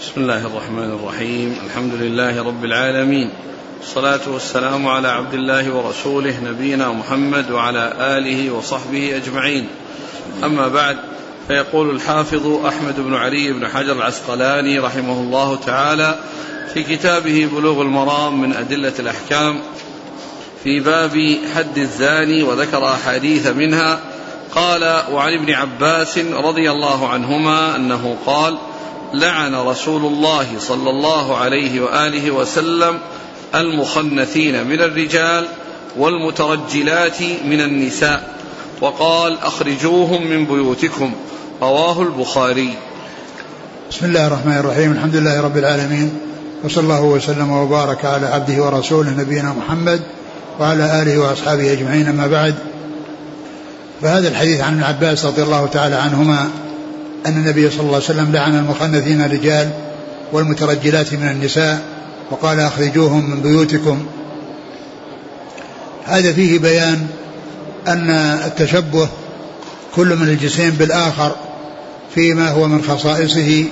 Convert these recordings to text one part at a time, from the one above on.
بسم الله الرحمن الرحيم. الحمد لله رب العالمين. الصلاة والسلام على عبد الله ورسوله نبينا محمد وعلى آله وصحبه أجمعين. أما بعد فيقول الحافظ أحمد بن علي بن حجر العسقلاني رحمه الله تعالى في كتابه بلوغ المرام من أدلة الأحكام في باب حد الزاني وذكر أحاديث منها قال وعن ابن عباس رضي الله عنهما أنه قال لعن رسول الله صلى الله عليه وآله وسلم المخنثين من الرجال والمترجلات من النساء وقال أخرجوهم من بيوتكم رواه البخاري. بسم الله الرحمن الرحيم الحمد لله رب العالمين وصلى الله وسلم وبارك على عبده ورسوله نبينا محمد وعلى آله وأصحابه أجمعين أما بعد. فهذا الحديث عن ابن عباس رضي الله تعالى عنهما أن النبي صلى الله عليه وسلم لعن المخنثين الرجال والمترجلات من النساء وقال أخرجوهم من بيوتكم. هذا فيه بيان أن التشبه كل من الجسيم بالآخر فيما هو من خصائصه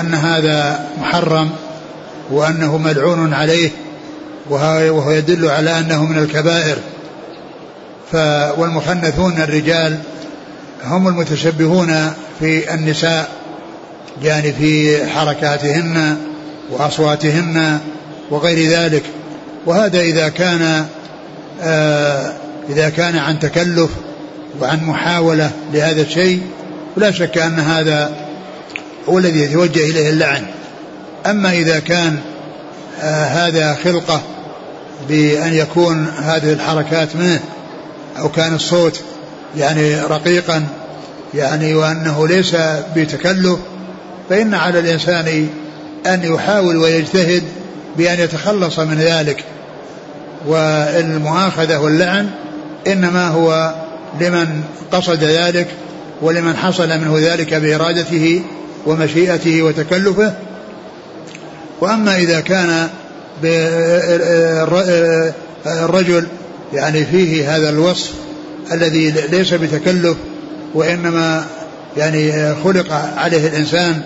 أن هذا محرم وأنه ملعون عليه وهو يدل على أنه من الكبائر. والمخنثون الرجال هم المتشبهون في النساء يعني في حركاتهن وأصواتهن وغير ذلك. وهذا إذا كان آه إذا كان عن تكلف وعن محاولة لهذا الشيء ولا شك أن هذا هو الذي يتوجه إليه اللعن. أما إذا كان آه هذا خلقة بأن يكون هذه الحركات منه أو كان الصوت يعني رقيقا يعني وأنه ليس بتكلف فإن على الإنسان أن يحاول ويجتهد بأن يتخلص من ذلك والمؤاخذة واللعن إنما هو لمن قصد ذلك ولمن حصل منه ذلك بإرادته ومشيئته وتكلفه. وأما إذا كان الرجل يعني فيه هذا الوصف الذي ليس بتكلف وإنما يعني خلق عليه الإنسان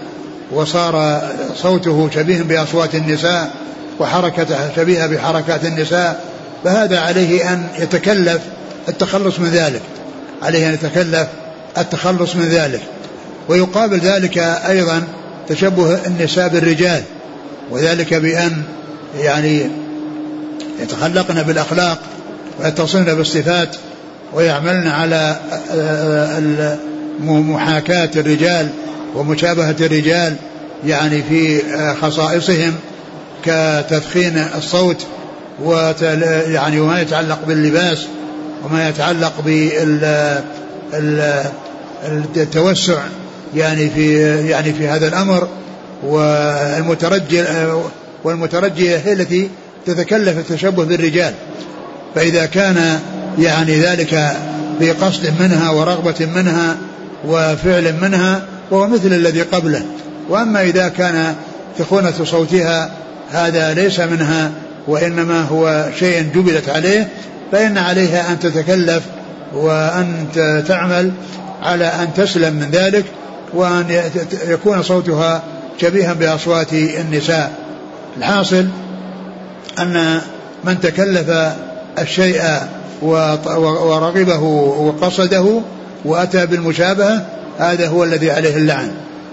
وصار صوته شبيه بأصوات النساء وحركته شبيهة بحركات النساء فهذا عليه أن يتكلف التخلص من ذلك. عليه أن يتكلف التخلص من ذلك. ويقابل ذلك أيضا تشبه النساء بالرجال. وذلك بأن يعني يتخلقن بالأخلاق ويتصلن بالصفات ويعملن على محاكاة الرجال ومشابهة الرجال يعني في خصائصهم كتدخين الصوت يعني وما يتعلق باللباس وما يتعلق بالتوسع يعني في يعني في هذا الأمر. والمترجل والمترجية هي التي تتكلف التشبه بالرجال. فإذا كان يعني ذلك بقصد منها ورغبة منها وفعل منها وهو مثل الذي قبله. وأما إذا كان تخونة صوتها هذا ليس منها وإنما هو شيء جبلت عليه فإن عليها أن تتكلف وأن تعمل على أن تسلم من ذلك وأن يكون صوتها شبيها بأصوات النساء. الحاصل أن من تكلف الشيء ورغبه وقصده وأتى بالمشابهة هذا هو الذي عليه اللعن.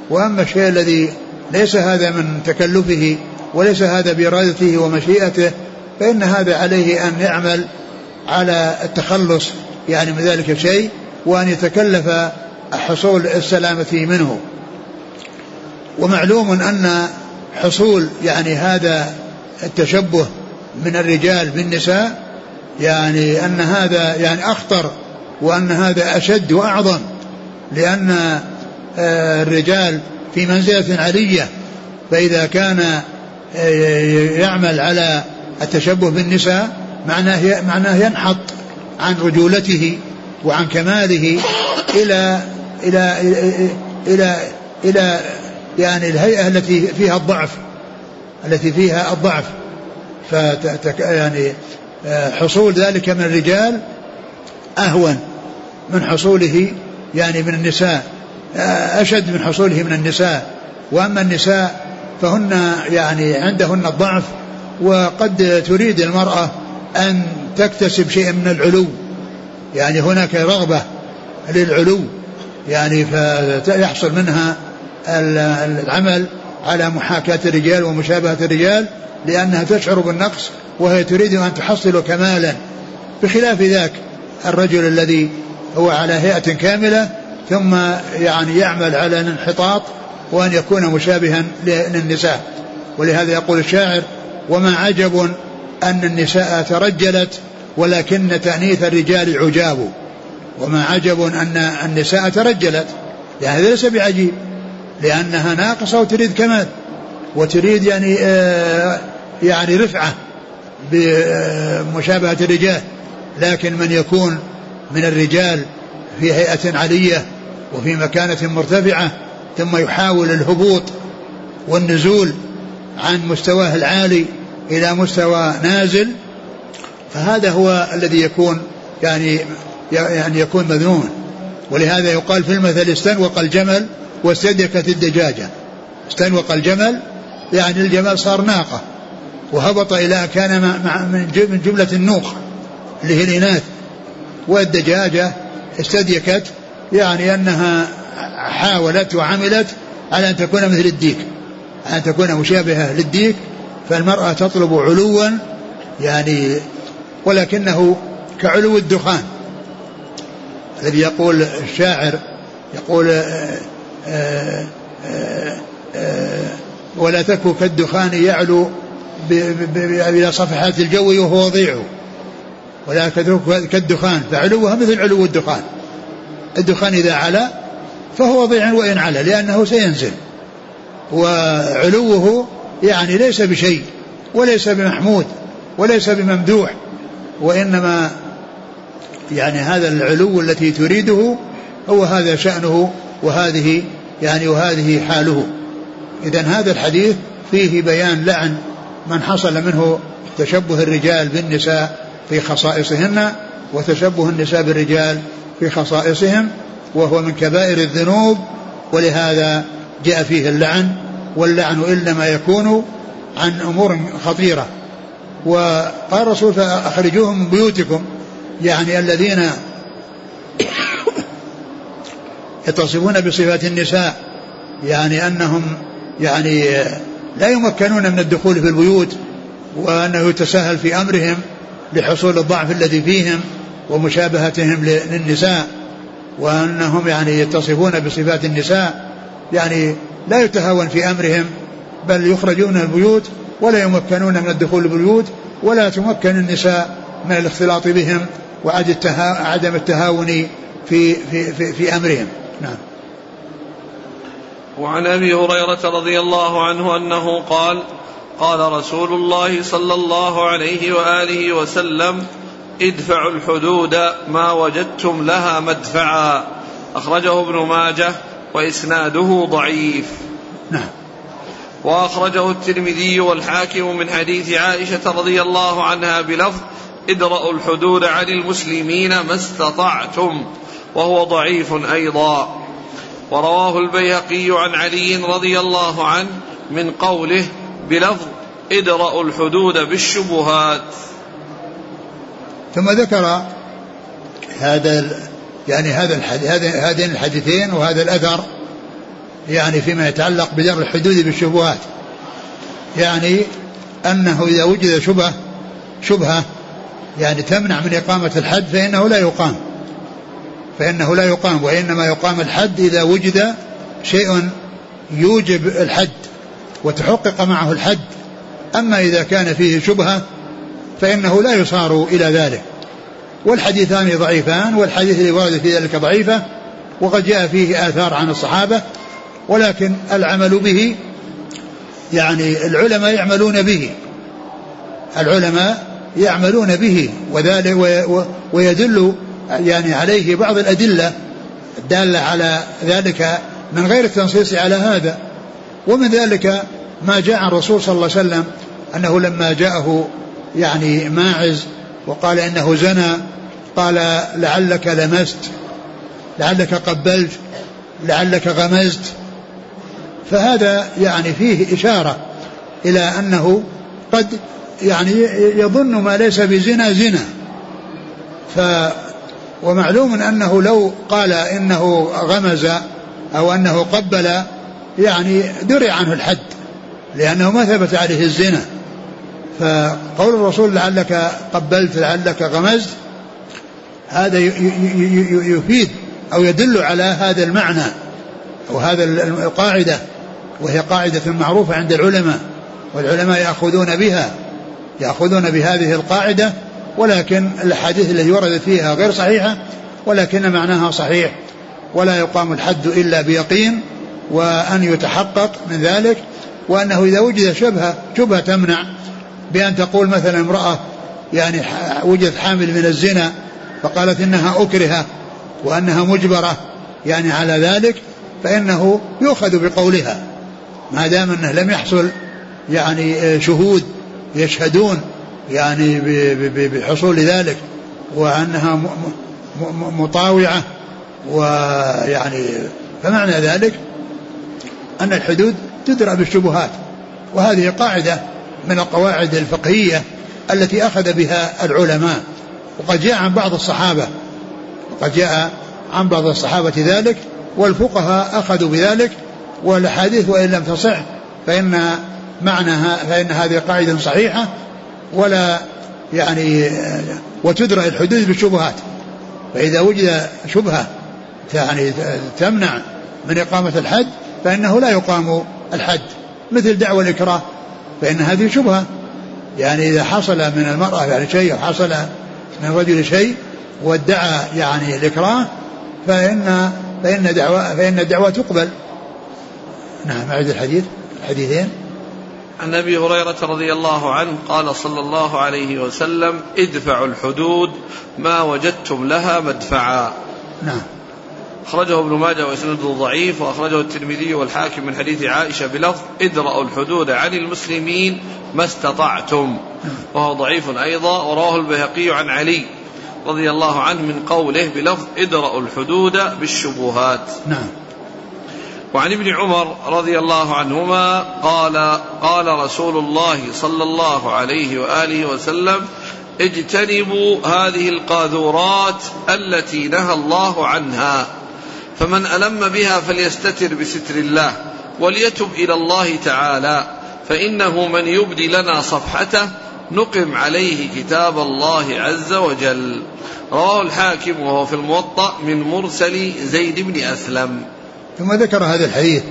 وأما الشيء الذي ليس هذا من تكلفه وليس هذا بإرادته ومشيئته فإن هذا عليه أن يعمل على التخلص يعني من ذلك الشيء وأن يتكلف حصول السلامة منه. ومعلوم أن حصول يعني هذا التشبه من الرجال بالنساء يعني أن هذا يعني أخطر وأن هذا أشد وأعظم لأن آه، الرجال في منزلة علية فإذا كان آه، يعمل على التشبه بالنساء معناه معناه ينحط عن رجولته وعن كماله إلى إلى إلى إلى يعني الهيئة التي فيها الضعف التي فيها الضعف. فتك يعني حصول ذلك من الرجال أهون من حصوله يعني من النساء أشد من حصوله من النساء. وأما النساء فهن يعني عندهن الضعف وقد تريد المرأة أن تكتسب شيئا من العلو. يعني هناك رغبة للعلو يعني فيحصل منها العمل. على محاكاة الرجال ومشابهة الرجال لأنها تشعر بالنقص وهي تريد أن تحصل كمالا. بخلاف ذاك الرجل الذي هو على هيئة كاملة ثم يعني يعمل على الانحطاط وأن يكون مشابها للنساء. ولهذا يقول الشاعر وما عجب أن النساء ترجلت ولكن تأنيث الرجال عجاب. وما عجب أن النساء ترجلت. يعني ليس بعجيب. لأنها ناقصة وتريد كمال. وتريد يعني آه يعني رفعة بمشابهة الرجال. لكن من يكون من الرجال في هيئة علية وفي مكانة مرتفعة ثم يحاول الهبوط والنزول عن مستواه العالي إلى مستوى نازل فهذا هو الذي يكون يعني يعني يكون مذموما. ولهذا يقال في المثل استنوق الجمل واستدكت الدجاجة. استنوق الجمل يعني الجمل صار ناقة وهبط إلى كان من جملة النوق اللي هي الإناث. والدجاجة استديكت يعني أنها حاولت وعملت على أن تكون مثل الديك أن تكون مشابهة للديك فالمرأة تطلب علوا يعني ولكنه كعلو الدخان. الذي يقول الشاعر يقول ولا تكو كالدخان يعلو إلى صفحات الجو وهو وضيع ولا كالدخان فعلوها مثل علو الدخان. الدخان إذا علا فهو وضيع وإن علا لأنه سينزل. وعلوه يعني ليس بشيء وليس بمحمود وليس بممدوح. وإنما يعني هذا العلو التي تريده هو هذا شأنه وهذه يعني وهذه حاله. إذا هذا الحديث فيه بيان لعن من حصل منه تشبه الرجال بالنساء في خصائصهن وتشبه النساء بالرجال في خصائصهم وهو من كبائر الذنوب ولهذا جاء فيه اللعن واللعن إنما يكون عن أمور خطيرة. وقال الرسول فأخرجوهم من بيوتكم يعني الذين يتصفون بصفات النساء يعني أنهم يعني لا يمكنون من الدخول في البيوت وأنه يتساهل في أمرهم لحصول الضعف الذي فيهم ومشابهتهم للنساء وأنهم يعني يتصفون بصفات النساء يعني لا يتهاون في أمرهم بل يخرجون من البيوت ولا يمكنون من الدخول البيوت ولا تمكن النساء من الاختلاط بهم وعدم التهاون في في في, في أمرهم. نعم. وعن أبي هريرة رضي الله عنه أنه قال قال رسول الله صلى الله عليه وآله وسلم ادفعوا الحدود ما وجدتم لها مدفعا. أخرجه ابن ماجه وإسناده ضعيف. نعم. وأخرجه الترمذي والحاكم من حديث عائشة رضي الله عنها بلفظ ادرأوا الحدود عن المسلمين ما استطعتم. وهو ضعيف أيضا. ورواه البيهقي عن علي رضي الله عنه من قوله بلفظ ادرأوا الحدود بالشبهات ثم ذكر هذا يعني هذا هذين الحديثين وهذا الأثر يعني فيما يتعلق بدر الحدود بالشبهات. يعني أنه إذا وجد شبهه شبهة يعني تمنع من إقامة الحد فإنه لا يقام. فإنه لا يقام وإنما يقام الحد إذا وجد شيء يوجب الحد وتحقق معه الحد. أما إذا كان فيه شبهة فإنه لا يصار إلى ذلك. والحديثان ضعيفان والحديث اللي ورد في ذلك ضعيفة وقد جاء فيه آثار عن الصحابة ولكن العمل به يعني العلماء يعملون به. العلماء يعملون به وذلك ويدل يعني عليه بعض الأدلة الدالة على ذلك من غير التنصيص على هذا. ومن ذلك ما جاء عن الرسول صلى الله عليه وسلم أنه لما جاءه يعني ماعز وقال إنه زنى قال لعلك لمست لعلك قبلت لعلك غمزت. فهذا يعني فيه إشارة إلى أنه قد يعني يظن ما ليس بزنا زنا. ف ومعلوم أنه لو قال إنه غمز أو أنه قبل يعني درع عنه الحد لأنه ما ثبت عليه الزنا. فقول الرسول لعلك قبلت لعلك غمزت هذا يفيد أو يدل على هذا المعنى أو هذا القاعدة وهي قاعدة معروفة عند العلماء والعلماء يأخذون بها يأخذون بهذه القاعدة ولكن الأحاديث التي وردت فيها غير صحيحة ولكن معناها صحيح. ولا يقام الحد إلا بيقين وأن يتحقق من ذلك وأنه إذا وجد شبهة شبهة تمنع بأن تقول مثلا امرأة يعني وجدت حامل من الزنا فقالت إنها أكرهة وأنها مجبرة يعني على ذلك فإنه يؤخذ بقولها. ما دام أنه لم يحصل يعني شهود يشهدون يعني بحصول ذلك وأنها مطاوعة ويعني فمعنى ذلك أن الحدود تدرى بالشبهات وهذه قاعدة من القواعد الفقهية التي أخذ بها العلماء وقد جاء عن بعض الصحابة وقد جاء عن بعض الصحابة ذلك والفقهاء أخذوا بذلك والأحاديث وإن لم تصح فإن معناها فإن هذه قاعدة صحيحة ولا يعني وتدرى الحدود بالشبهات. فإذا وجد شبهة يعني تمنع من إقامة الحد فإنه لا يقام الحد. مثل دعوى الإكراه فإن هذه شبهة. يعني إذا حصل من المرأة يعني شيء أو حصل من الرجل شيء وادعى يعني الإكراه فإن فإن دعوة فإن الدعوة تقبل. نعم أعد الحديث الحديثين عن أبي هريرة رضي الله عنه قال صلى الله عليه وسلم ادفعوا الحدود ما وجدتم لها مدفعا. نعم. أخرجه ابن ماجه وإسناده ضعيف وأخرجه الترمذي والحاكم من حديث عائشة بلفظ ادرأوا الحدود عن المسلمين ما استطعتم. وهو ضعيف أيضا ورواه البيهقي عن علي رضي الله عنه من قوله بلفظ ادرأوا الحدود بالشبهات. نعم. وعن ابن عمر رضي الله عنهما قال قال رسول الله صلى الله عليه وآله وسلم اجتنبوا هذه القاذورات التي نهى الله عنها فمن ألم بها فليستتر بستر الله وليتب إلى الله تعالى فإنه من يبدي لنا صفحته نقم عليه كتاب الله عز وجل. رواه الحاكم وهو في الموطأ من مرسل زيد بن أسلم. ثم ذكر هذا الحديث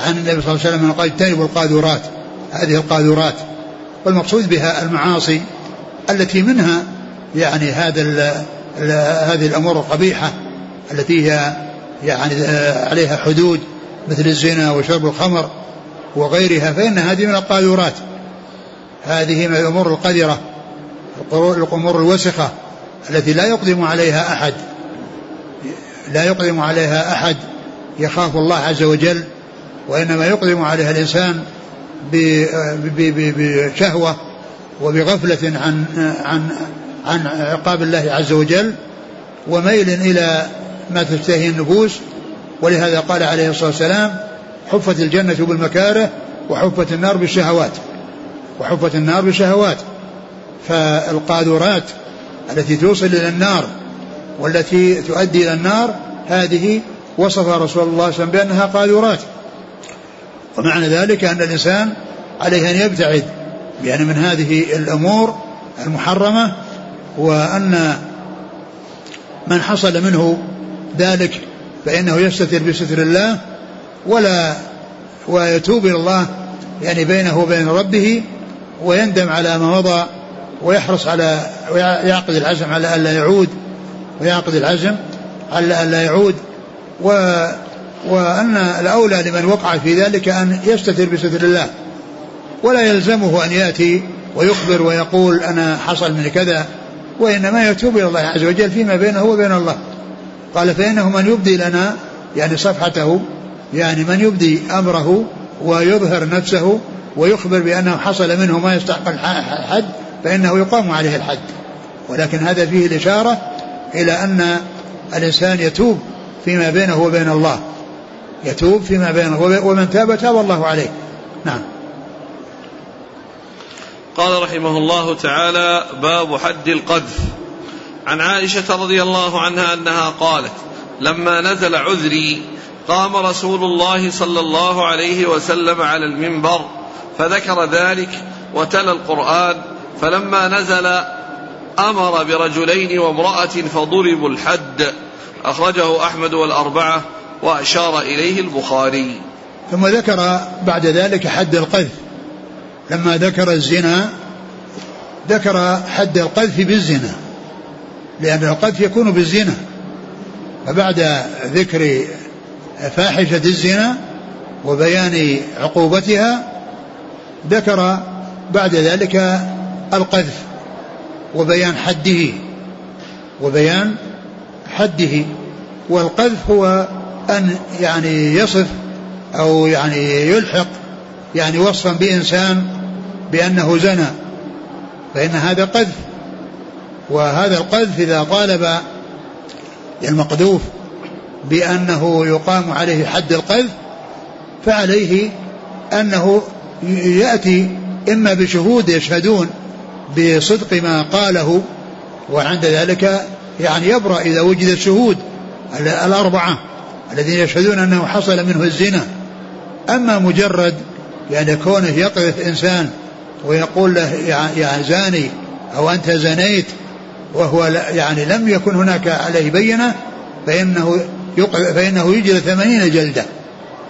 عن النبي صلى الله عليه وسلم قال اجتنبوا القاذورات هذه القاذورات والمقصود بها المعاصي التي منها يعني هذا هذه الأمور القبيحة التي هي يعني عليها حدود مثل الزنا وشرب الخمر وغيرها فإن هذه من القاذورات. هذه من الأمور القذرة الأمور الوسخة التي لا يقدم عليها أحد لا يقدم عليها أحد. يخاف الله عز وجل وإنما يقدم عليها الإنسان بشهوة وبغفلة عن عن عن عقاب الله عز وجل وميل إلى ما تشتهي النفوس. ولهذا قال عليه الصلاة والسلام حفت الجنة بالمكاره وحفت النار بالشهوات. وحفت النار بالشهوات. فالقاذورات التي توصل إلى النار والتي تؤدي إلى النار هذه وصفها رسول الله صلى الله عليه وسلم بأنها قاذورات. ومعنى ذلك أن الإنسان عليه أن يبتعد يعني من هذه الأمور المحرمة وأن من حصل منه ذلك فإنه يستتر بستر الله ولا ويتوب إلى الله يعني بينه وبين ربه ويندم على ما مضى ويحرص على ويعقد العزم على ألا يعود ويعقد العزم على ألا يعود. و وأن الأولى لمن وقع في ذلك أن يستتر بستر الله ولا يلزمه أن يأتي ويخبر ويقول أنا حصل من كذا وإنما يتوب إلى الله عز وجل فيما بينه وبين الله. قال فإنه من يبدي لنا يعني صفحته يعني من يبدي أمره ويظهر نفسه ويخبر بأنه حصل منه ما يستحق الحد فإنه يقام عليه الحد. ولكن هذا فيه الإشارة إلى أن الإنسان يتوب فيما بينه وبين الله. يتوب فيما بينه ومن تاب تاب الله عليه. نعم. قال رحمه الله تعالى باب حد القذف. عن عائشة رضي الله عنها أنها قالت لما نزل عذري قام رسول الله صلى الله عليه وسلم على المنبر فذكر ذلك وتلا القرآن فلما نزل أمر برجلين وامرأة فضربوا الحد. أخرجه أحمد والأربعة وأشار إليه البخاري. ثم ذكر بعد ذلك حد القذف. لما ذكر الزنا ذكر حد القذف بالزنا. لأن القذف يكون بالزنا. فبعد ذكر فاحشة الزنا وبيان عقوبتها ذكر بعد ذلك القذف. وبيان حده وبيان حده. والقذف هو أن يعني يصف أو يعني يلحق يعني وصفا بإنسان بأنه زنى. فإن هذا قذف وهذا القذف إذا طالب المقذوف بأنه يقام عليه حد القذف فعليه أنه يأتي إما بشهود يشهدون بصدق ما قاله وعند ذلك يعني يبرأ إذا وجد الشهود الأربعة الذين يشهدون أنه حصل منه الزنا. أما مجرد يعني كونه يقذف إنسان ويقول له يا زاني أو أنت زنيت وهو يعني لم يكن هناك عليه بينة فإنه فإنه يجلد ثمانين جلدة.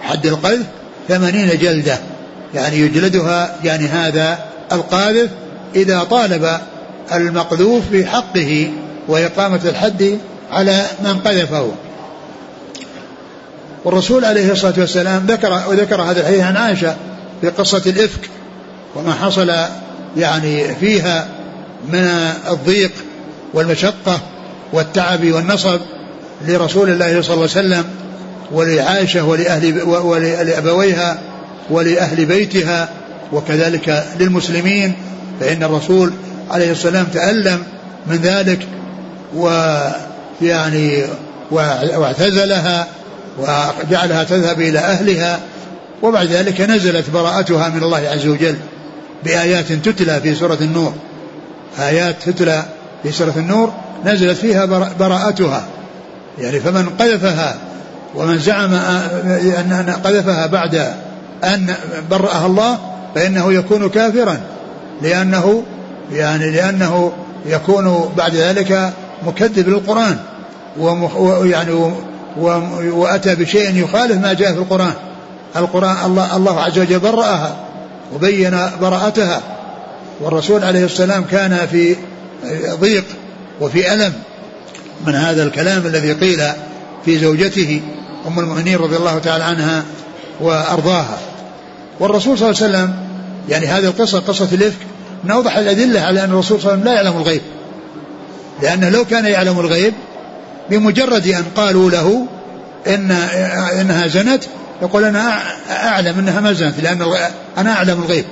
حد القذف ثمانين جلدة. يعني يجلدها يعني هذا القاذف إذا طالب المقذوف بحقه وإقامة الحد على من قذفه. والرسول عليه الصلاة والسلام ذكر وذكر هذا الحديث عن عائشة في قصة الإفك وما حصل يعني فيها من الضيق والمشقة والتعب والنصب لرسول الله صلى الله عليه وسلم ولعائشة ولأهل ولأبويها ولأهل بيتها وكذلك للمسلمين فإن الرسول عليه السلام تألم من ذلك ويعني واعتزلها وجعلها تذهب إلى أهلها وبعد ذلك نزلت براءتها من الله عز وجل بآيات تتلى في سورة النور. آيات تتلى في سورة النور نزلت فيها براءتها. يعني فمن قذفها ومن زعم أن قذفها بعد أن برأها الله فإنه يكون كافرا. لأنه يعني لأنه يكون بعد ذلك مكذب للقرآن ويعني وأتى بشيء يخالف ما جاء في القرآن. القرآن الله, الله عز وجل برأها وبين براءتها. والرسول عليه السلام كان في ضيق وفي ألم من هذا الكلام الذي قيل في زوجته أم المؤمنين رضي الله تعالى عنها وأرضاها. والرسول صلى الله عليه وسلم يعني هذه القصة قصة الإفك من أوضح الأدلة على أن الرسول صلى الله عليه وسلم لا يعلم الغيب. لأنه لو كان يعلم الغيب بمجرد أن قالوا له إن إنها زنت يقول أنا أعلم أنها ما زنت لأن أنا أعلم الغيب.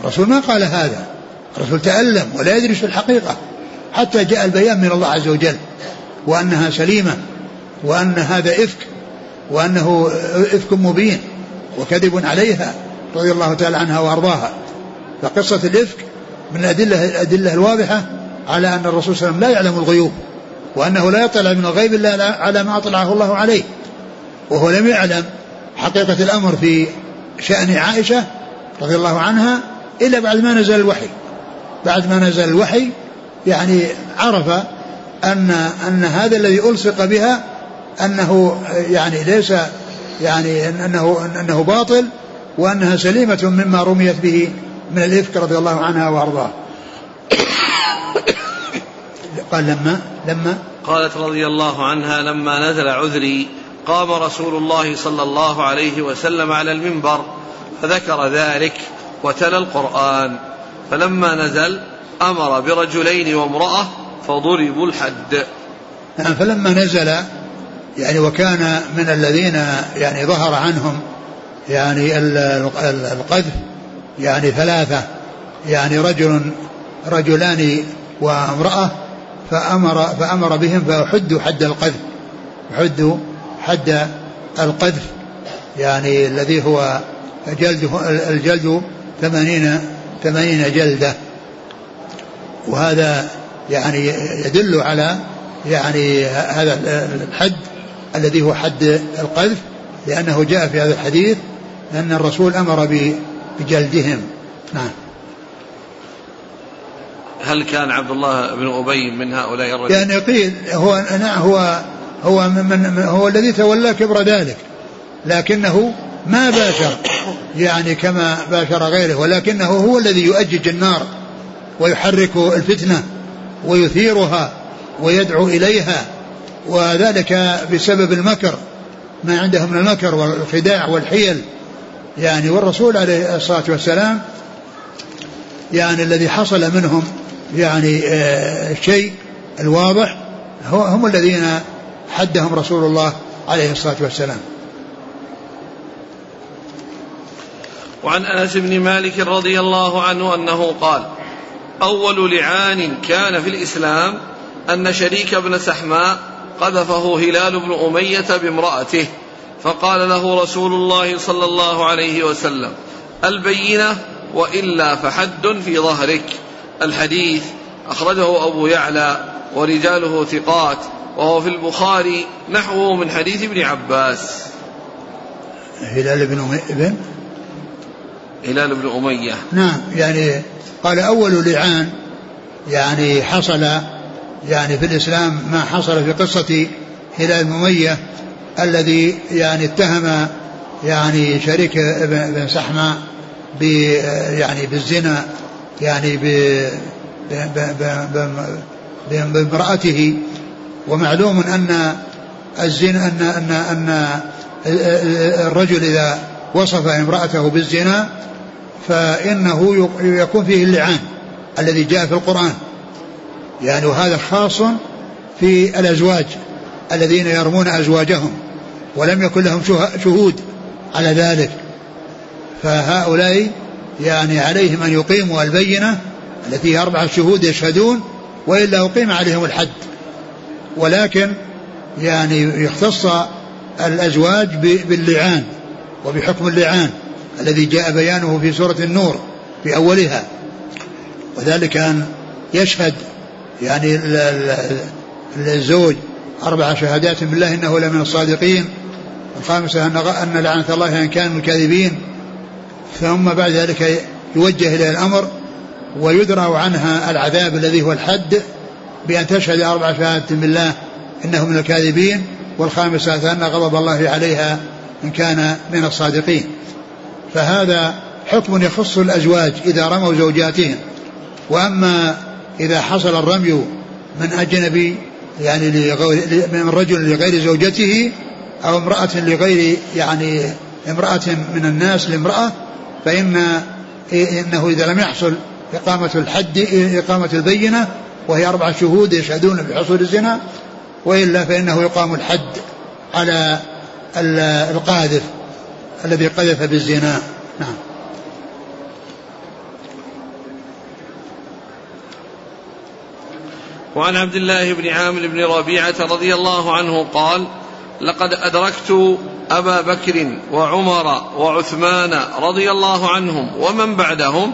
الرسول ما قال هذا. الرسول تألم ولا يدري في الحقيقة. حتى جاء البيان من الله عز وجل وأنها سليمة وأن هذا إفك وأنه إفك مبين وكذب عليها رضي الله تعالى عنها وأرضاها. فقصة الإفك من الأدلة الأدلة الواضحة على أن الرسول صلى الله عليه وسلم لا يعلم الغيوب وأنه لا يطلع من الغيب إلا على ما أطلعه الله عليه. وهو لم يعلم حقيقة الأمر في شأن عائشة رضي الله عنها إلا بعد ما نزل الوحي. بعد ما نزل الوحي يعني عرف أن أن هذا الذي ألصق بها أنه يعني ليس يعني أنه أنه باطل وأنها سليمة مما رميت به من الإفك رضي الله عنها وأرضاها قال لما لما قالت رضي الله عنها لما نزل عذري قام رسول الله صلى الله عليه وسلم على المنبر فذكر ذلك وتلا القرآن. فلما نزل أمر برجلين وامرأة فضربوا الحد. نعم فلما نزل يعني وكان من الذين يعني ظهر عنهم يعني القذف يعني ثلاثة يعني رجل رجلان وامرأة فأمر فأمر بهم فأحدوا حد القذف حدوا حد القذف يعني الذي هو جلد الجلد ثمانين ثمانين جلدة. وهذا يعني يدل على يعني هذا الحد الذي هو حد القذف لأنه جاء في هذا الحديث أن الرسول أمر بجلدهم. نعم. هل كان عبد الله بن أبي من هؤلاء الرجل؟ يعني قيل هو نعم هو هو من, من هو الذي تولى كبر ذلك. لكنه ما باشر يعني كما باشر غيره ولكنه هو الذي يؤجج النار ويحرك الفتنة ويثيرها ويدعو إليها وذلك بسبب المكر ما عنده من المكر والخداع والحيل. يعني والرسول عليه الصلاة والسلام يعني الذي حصل منهم يعني آه، الواضح هم الذين حدهم رسول الله عليه الصلاة والسلام. وعن أنس بن مالك رضي الله عنه أنه قال أول لعان كان في الإسلام أن شريك بن سحماء قذفه هلال بن أمية بامرأته. فقال له رسول الله صلى الله عليه وسلم البينة وإلا فحد في ظهرك. الحديث أخرجه أبو يعلى ورجاله ثقات وهو في البخاري نحوه من حديث ابن عباس. هلال بن ابن هلال بن أمية. نعم يعني قال أول لعان يعني حصل يعني في الإسلام ما حصل في قصة هلال بن أمية الذي يعني اتهم يعني شريك بن سحمة ب يعني بالزنا يعني بامرأته. ومعلوم أن الزنا أن أن أن الرجل إذا وصف امرأته بالزنا فإنه يكون فيه اللعان الذي جاء في القرآن. يعني وهذا خاص في الأزواج الذين يرمون أزواجهم. ولم يكن لهم شهود على ذلك. فهؤلاء يعني عليهم أن يقيموا البينة التي أربعة شهود يشهدون وإلا أقيم عليهم الحد. ولكن يعني يختص الأزواج باللعان وبحكم اللعان الذي جاء بيانه في سورة النور في أولها. وذلك أن يشهد يعني الزوج أربع شهادات بالله إنه لمن الصادقين الخامسة أن أن لعنة الله إن كان من الكاذبين. ثم بعد ذلك يوجه إلى الأمر ويدرى عنها العذاب الذي هو الحد بأن تشهد أربع شهادات بالله إنه من الكاذبين والخامسة أن غضب الله عليها إن كان من الصادقين. فهذا حكم يخص الأزواج إذا رموا زوجاتهم. وأما إذا حصل الرمي من أجنبي يعني من رجل لغير زوجته أو امرأة لغير يعني امرأة من الناس لامرأة فإن إنه إذا لم يحصل إقامة الحد إقامة البينة وهي أربعة شهود يشهدون بحصول الزنا وإلا فإنه يقام الحد على القاذف الذي قذف بالزنا. نعم. وعن عبد الله بن عامر بن ربيعة رضي الله عنه قال لقد أدركت أبا بكر وعمر وعثمان رضي الله عنهم ومن بعدهم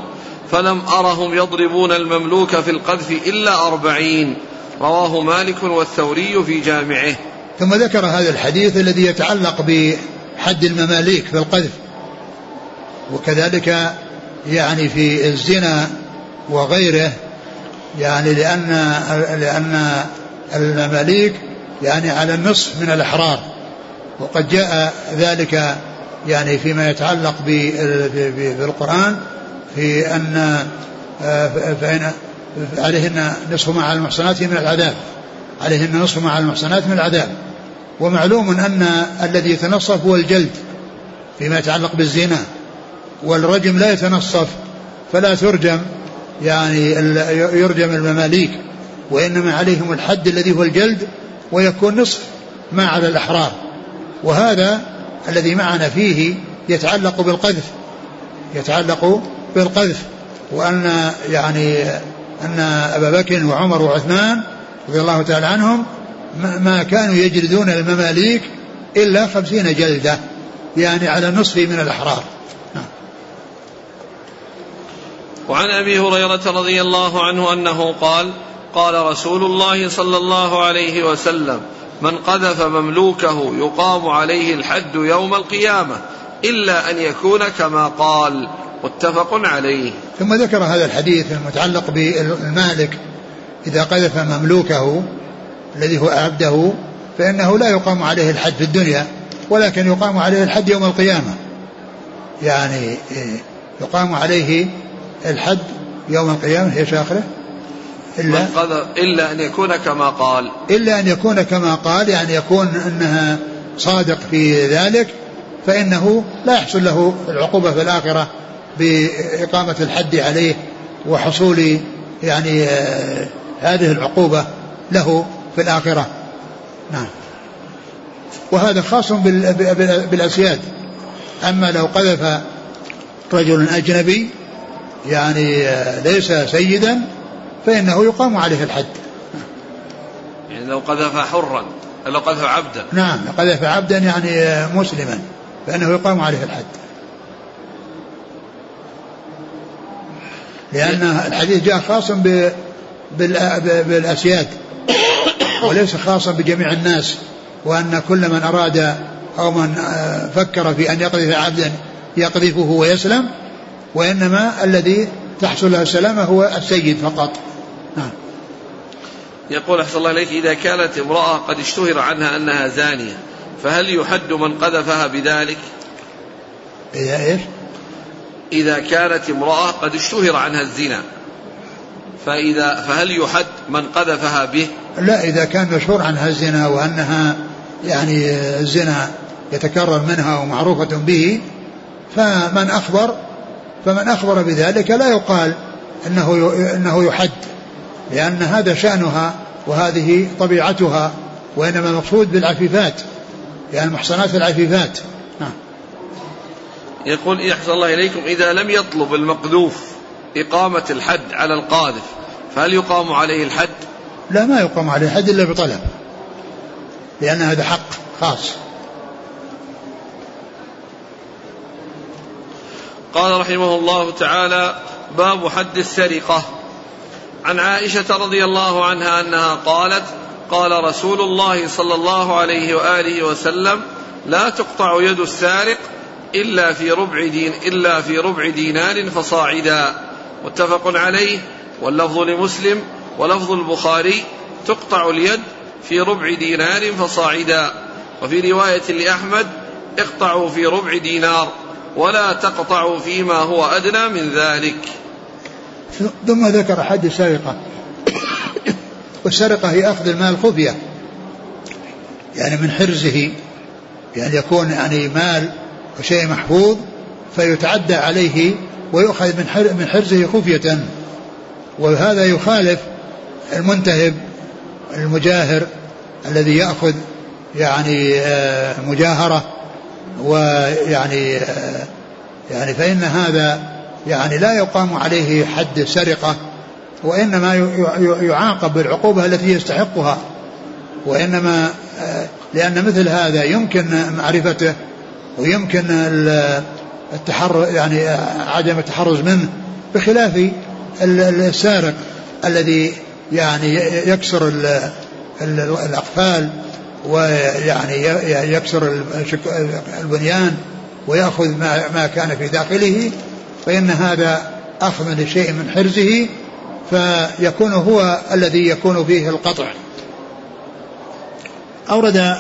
فلم أرهم يضربون المملوك في القذف إلا أربعين. رواه مالك والثوري في جامعه. ثم ذكر هذا الحديث الذي يتعلق بحد المماليك في القذف. وكذلك يعني في الزنا وغيره يعني لأن لأن المماليك يعني على النصف من الأحرار وقد جاء ذلك يعني فيما يتعلق بالقرآن في أن فإن عليهن نصف مع المحصنات من العذاب. عليهن نصف مع المحصنات من العذاب. ومعلوم أن الذي يتنصف هو الجلد فيما يتعلق بالزنا. والرجم لا يتنصف فلا ترجم يعني يرجم المماليك وإنما عليهم الحد الذي هو الجلد ويكون نصف ما على الأحرار. وهذا الذي معنا فيه يتعلق بالقذف يتعلق بالقذف. وأن يعني أن أبا بكر وعمر وعثمان رضي الله تعالى عنهم ما كانوا يجلدون المماليك إلا خمسين جلدة يعني على نصف من الأحرار. وعن أبي هريرة رضي الله عنه أنه قال قال رسول الله صلى الله عليه وسلم من قذف مملوكه يقام عليه الحد يوم القيامة إلا أن يكون كما قال. متفق عليه. ثم ذكر هذا الحديث المتعلق بالمالك إذا قذف مملوكه الذي هو عبده فإنه لا يقام عليه الحد في الدنيا ولكن يقام عليه الحد يوم القيامة. يعني يقام عليه الحد يوم القيامة إيش آخره؟ إلا إلا أن يكون كما قال. إلا أن يكون كما قال يعني يكون أنها صادق في ذلك فإنه لا يحصل له العقوبة في الآخرة بإقامة الحد عليه وحصول يعني آه هذه العقوبة له في الآخرة. نعم. وهذا خاص بالأسياد. أما لو قذف رجل أجنبي يعني ليس سيدا فإنه يقام عليه الحد. يعني لو قذف حرا لو قذف عبدا. نعم قذف عبدا يعني مسلما فإنه يقام عليه الحد. لأن الحديث جاء خاصا بالأسياد وليس خاصا بجميع الناس وأن كل من أراد أو من فكر في أن يقذف عبدا يقذفه ويسلم وإنما الذي تحصل له السلامة هو السيد فقط. نعم. يقول أحسن الله إليك إذا كانت امرأة قد اشتهر عنها أنها زانية فهل يحد من قذفها بذلك؟ إذا إيش؟ إذا كانت امرأة قد اشتهر عنها الزنا فإذا فهل يحد من قذفها به؟ لا إذا كان مشهور عنها الزنا وأنها يعني الزنا يتكرر منها ومعروفة به فمن أخبر فمن أخبر بذلك لا يقال أنه أنه يحد. لأن هذا شأنها وهذه طبيعتها وإنما المقصود بالعفيفات يعني المحصنات العفيفات. نعم. يقول يحصل الله إليكم إذا لم يطلب المقذوف إقامة الحد على القاذف فهل يقام عليه الحد؟ لا ما يقام عليه الحد إلا بطلب لأن هذا حق خاص. قال رحمه الله تعالى باب حد السرقة. عن عائشة رضي الله عنها أنها قالت قال رسول الله صلى الله عليه وآله وسلم لا تقطع يد السارق إلا في ربع دين إلا في ربع دينار فصاعدا. متفق عليه. واللفظ لمسلم ولفظ البخاري تقطع اليد في ربع دينار فصاعدا. وفي رواية لأحمد اقطعوا في ربع دينار ولا تقطعوا فيما هو أدنى من ذلك. ثم ذكر حد السرقة والسرقة هي أخذ المال خفية. يعني من حرزه. يعني يكون يعني مال وشيء محفوظ فيتعدى عليه ويؤخذ من من حرزه خفية. وهذا يخالف المنتهب المجاهر الذي يأخذ يعني آه، مجاهرة. ويعني يعني فإن هذا يعني لا يقام عليه حد سرقة وإنما يعاقب بالعقوبة التي يستحقها وإنما لأن مثل هذا يمكن معرفته ويمكن التحر يعني عدم التحرز منه بخلاف السارق الذي يعني يكسر الأقفال ويعني يكسر البنيان ويأخذ ما كان في داخله فإن هذا أخذ لشيء من حرزه فيكون هو الذي يكون فيه القطع. أورد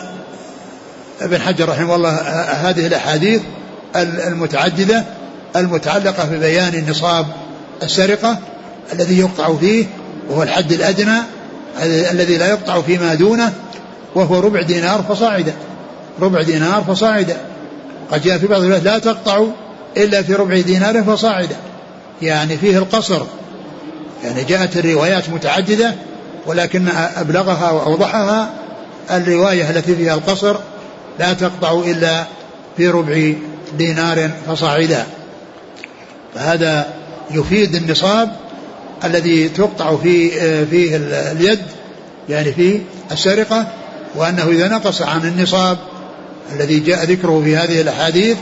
ابن حجر رحمه الله هذه الأحاديث المتعددة المتعلقة ببيان نصاب السرقة الذي يقطع فيه وهو الحد الأدنى الذي لا يقطع فيما دونه وهو ربع دينار فصاعدا ربع دينار فصاعدا قد جاء في بعض الروايات لا تقطع إلا في ربع دينار فصاعدا. يعني فيه القصر. يعني جاءت الروايات متعددة ولكن أبلغها وأوضحها الرواية التي فيها القصر لا تقطع إلا في ربع دينار فصاعدا. فهذا يفيد النصاب الذي تقطع فيه فيه اليد يعني في السرقة وأنه إذا نقص عن النصاب الذي جاء ذكره في هذه الأحاديث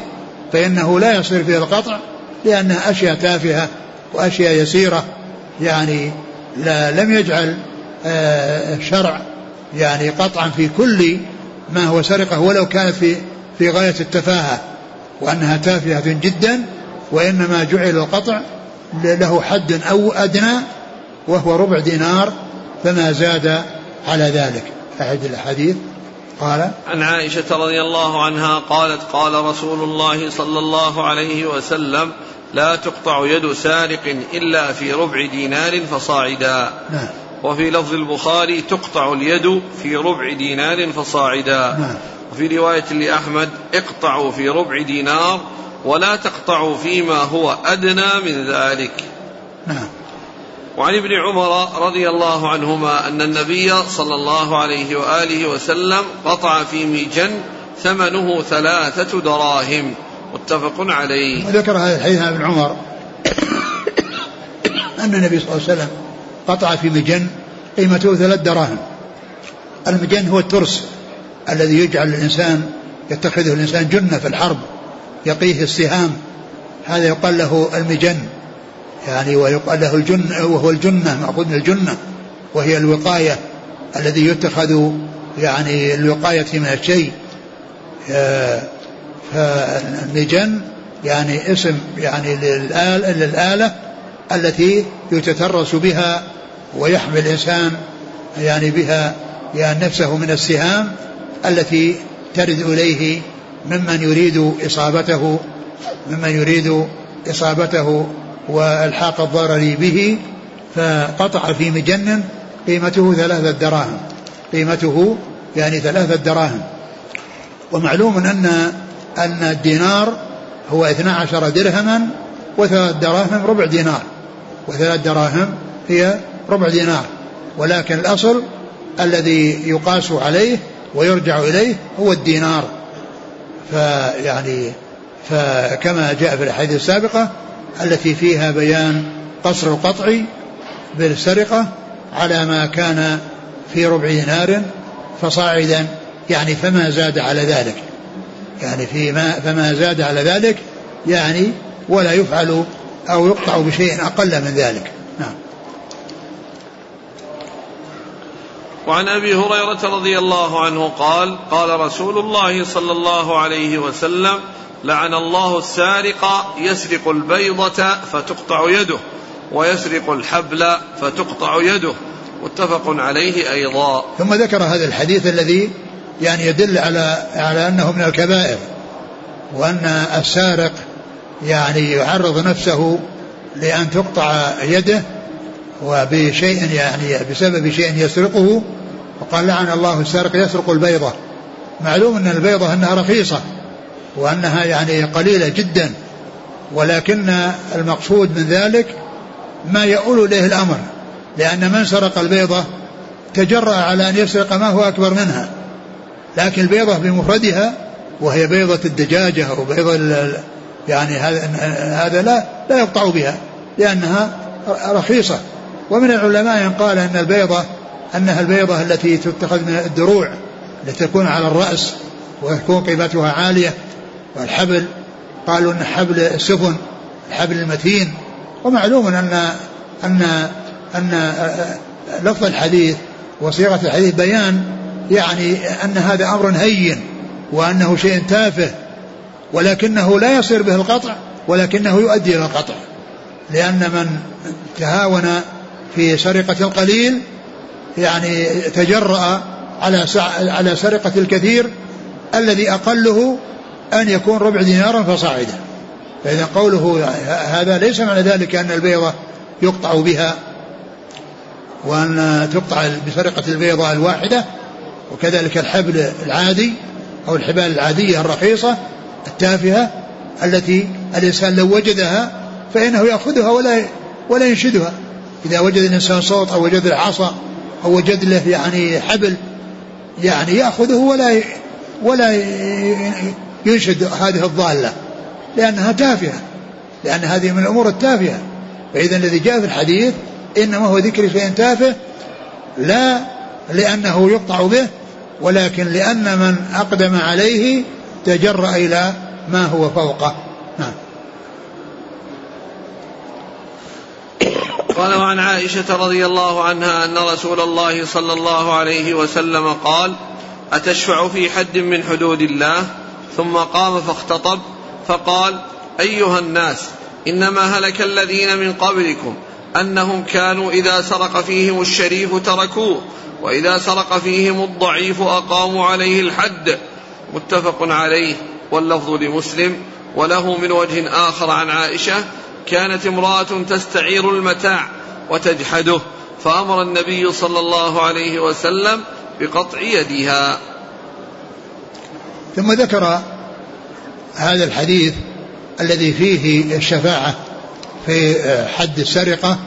فإنه لا يصير فيه القطع لأنها أشياء تافهة وأشياء يسيرة. يعني لا لم يجعل آه، الشرع يعني قطعا في كل ما هو سرقة ولو كانت في في غاية التفاهة وأنها تافهة جدا وإنما جعل القطع له حد أو أدنى وهو ربع دينار فما زاد على ذلك. أحد الأحاديث قال عن عائشة رضي الله عنها قالت قال رسول الله صلى الله عليه وسلم لا تقطع يد سارق إلا في ربع دينار فصاعدا. نعم. وفي لفظ البخاري تقطع اليد في ربع دينار فصاعدا. نعم. وفي رواية لأحمد اقطعوا في ربع دينار ولا تقطعوا فيما هو أدنى من ذلك. نعم. وعن ابن عمر رضي الله عنهما أن النبي صلى الله عليه وآله وسلم قطع في ميجن ثمنه ثلاثة دراهم. متفق عليه. وذكر هذا الحديث عن ابن عمر أن النبي صلى الله عليه وسلم قطع في مجن قيمته ثلاث دراهم. المجن هو الترس الذي يجعل الإنسان يتخذه الإنسان جنة في الحرب يقيه السهام. هذا يقال له المجن يعني ويقال له الجنة وهو الجنة مأخوذ من الجنة وهي الوقاية الذي يتخذ يعني الوقاية من الشيء. آه، فالمجن يعني اسم يعني للآلة, للآلة التي يتترس بها ويحمي الإنسان يعني بها يعني نفسه من السهام التي ترد إليه ممن يريد إصابته ممن يريد إصابته والحاق الضرر به فقطع في مجن قيمته ثلاثة دراهم. قيمته يعني ثلاثة دراهم. ومعلوم أن أن الدينار هو 12 درهما وثلاث دراهم ربع دينار. وثلاث دراهم هي ربع دينار. ولكن الأصل الذي يقاس عليه ويرجع إليه هو الدينار. فيعني فكما جاء في الأحاديث السابقة التي فيها بيان قصر القطع بالسرقة على ما كان في ربع دينار فصاعدا يعني فما زاد على ذلك. يعني فيما فما زاد على ذلك يعني ولا يفعل أو يقطع بشيء أقل من ذلك. نعم. وعن أبي هريرة رضي الله عنه قال قال رسول الله صلى الله عليه وسلم لعن الله السارق يسرق البيضة فتقطع يده ويسرق الحبل فتقطع يده. متفق عليه أيضا. ثم ذكر هذا الحديث الذي يعني يدل على على أنه من الكبائر وأن السارق يعني يعرض نفسه لأن تقطع يده وبشيء يعني بسبب شيء يسرقه. وقال لعن الله السارق يسرق البيضة. معلوم أن البيضة أنها رخيصة. وأنها يعني قليلة جدا ولكن المقصود من ذلك ما يؤول إليه الأمر لأن من سرق البيضة تجرأ على أن يسرق ما هو أكبر منها لكن البيضة بمفردها وهي بيضة الدجاجة أو بيضة يعني هذا لا لا يقطع بها لأنها رخيصة. ومن العلماء من قال أن البيضة أنها البيضة التي تتخذ من الدروع التي تكون على الرأس وتكون قيمتها عالية والحبل قالوا أن حبل السفن الحبل المتين. ومعلوم أن أن أن لفظ الحديث وصيغة الحديث بيان يعني أن هذا أمر هين وأنه شيء تافه ولكنه لا يصير به القطع ولكنه يؤدي إلى القطع. لأن من تهاون في سرقة القليل يعني تجرأ على على سرقة الكثير الذي أقله أن يكون ربع دينارا فصاعدا. فإذا قوله هذا ليس معنى ذلك أن البيضة يقطع بها وأن تقطع بسرقة البيضة الواحدة وكذلك الحبل العادي أو الحبال العادية الرخيصة التافهة التي الإنسان لو وجدها فإنه يأخذها ولا ولا ينشدها. إذا وجد الإنسان صوت أو وجد العصا أو وجد له يعني حبل يعني يأخذه ولا ولا ينشد هذه الضالة لأنها تافهة لأن هذه من الأمور التافهة. فإذا الذي جاء في الحديث إنما هو ذكر شيء تافه لا لأنه يقطع به ولكن لأن من أقدم عليه تجرأ إلى ما هو فوقه. نعم. قال وعن عائشة رضي الله عنها أن رسول الله صلى الله عليه وسلم قال أتشفع في حد من حدود الله؟ ثم قام فاختطب فقال أيها الناس إنما هلك الذين من قبلكم أنهم كانوا إذا سرق فيهم الشريف تركوه وإذا سرق فيهم الضعيف أقاموا عليه الحد. متفق عليه واللفظ لمسلم. وله من وجه آخر عن عائشة كانت امرأة تستعير المتاع وتجحده فأمر النبي صلى الله عليه وسلم بقطع يدها. ثم ذكر هذا الحديث الذي فيه الشفاعة في حد السرقة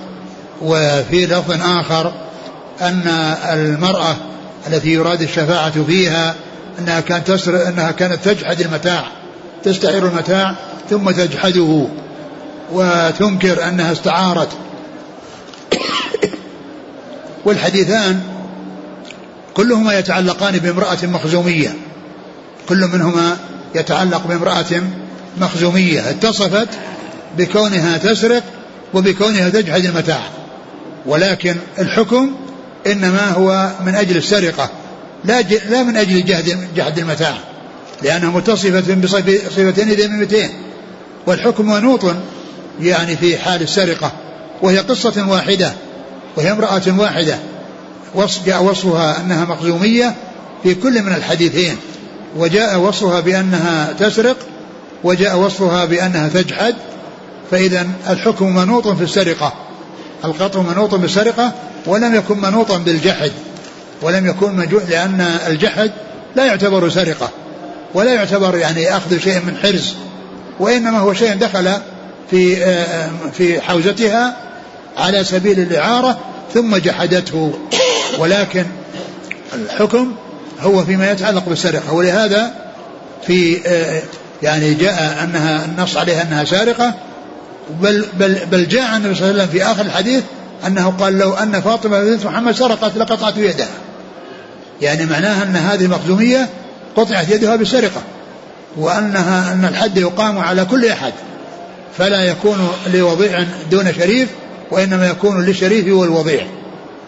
وفي لفظ آخر أن المرأة التي يراد الشفاعة فيها أنها كانت تسرق أنها كانت تجحد المتاع تستعير المتاع ثم تجحده وتنكر أنها استعارت. والحديثان كلهما يتعلقان بامرأة مخزومية. كل منهما يتعلق بامرأة مخزومية اتصفت بكونها تسرق وبكونها تجحد المتاع. ولكن الحكم إنما هو من أجل السرقة لا, لا من أجل جهد جحد المتاع لأنها متصفة بصفتين ذميمتين والحكم منوط يعني في حال السرقة وهي قصة واحدة وهي امرأة واحدة. جاء وصفها أنها مخزومية في كل من الحديثين. وجاء وصفها بأنها تسرق وجاء وصفها بأنها تجحد فإذا الحكم منوط في السرقة. القطع منوط بالسرقة ولم يكن منوطا بالجحد ولم يكن مجوع لأن الجحد لا يعتبر سرقة ولا يعتبر يعني أخذ شيء من حرز وإنما هو شيء دخل في آه، في حوزتها على سبيل الإعارة ثم جحدته. ولكن الحكم هو فيما يتعلق بالسرقة ولهذا في آه، يعني جاء أنها النص عليها أنها سارقة بل, بل, بل جاء النبي صلى الله عليه وسلم في آخر الحديث أنه قال لو أن فاطمة بنت محمد سرقت لقطعت يدها. يعني معناها أن هذه مخزومية قطعت يدها بالسرقة وأنها أن الحد يقام على كل أحد فلا يكون لوضيع دون شريف وإنما يكون للشريف والوضيع.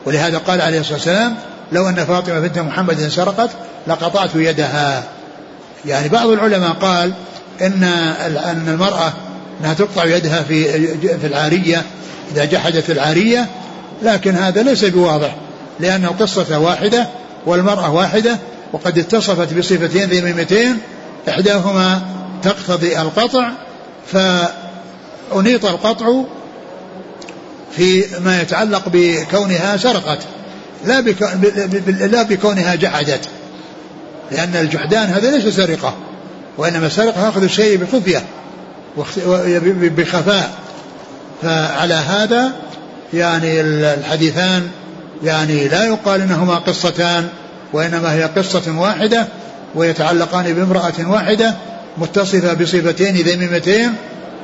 ولهذا قال عليه الصلاة والسلام لو أن فاطمة بنت محمد سرقت لقطعت يدها. يعني بعض العلماء قال إن أن المرأة أنها تقطع يدها في في العارية إذا جحدت العارية لكن هذا ليس بواضح لأن القصة واحدة والمرأة واحدة وقد اتصفت بصفتين ذميمتين إحداهما تقتضي القطع فأنيط القطع في ما يتعلق بكونها سرقت. لا, لا بكونها جحدت. لأن الجحدان هذا ليس سرقة وإنما السرقة أخذ الشيء بخفية بخفاء. فعلى هذا يعني الحديثان يعني لا يقال إنهما قصتان وإنما هي قصة واحدة ويتعلقان بامرأة واحدة متصفة بصفتين ذميمتين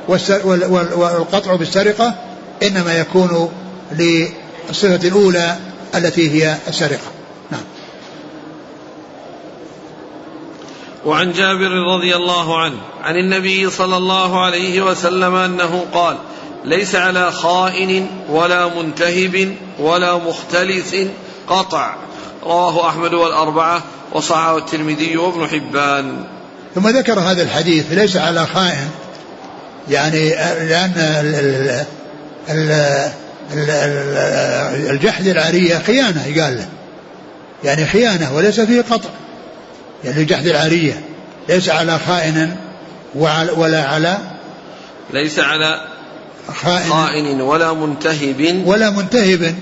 والقطع بالسرقة إنما يكون للصفه الأولى التي هي السرقة. نعم. وعن جابر رضي الله عنه عن النبي صلى الله عليه وسلم أنه قال ليس على خائن ولا منتهب ولا مختلس قطع رواه أحمد والأربعة وصححه الترمذي وابن حبان. ثم ذكر هذا الحديث ليس على خائن يعني لأن الجحد العاريه خيانة يقال له. يعني خيانة وليس فيه قطع. يعني جحد العارية ليس على خائن ولا على ليس على خائن, خائن ولا منتهب. ولا منتهب.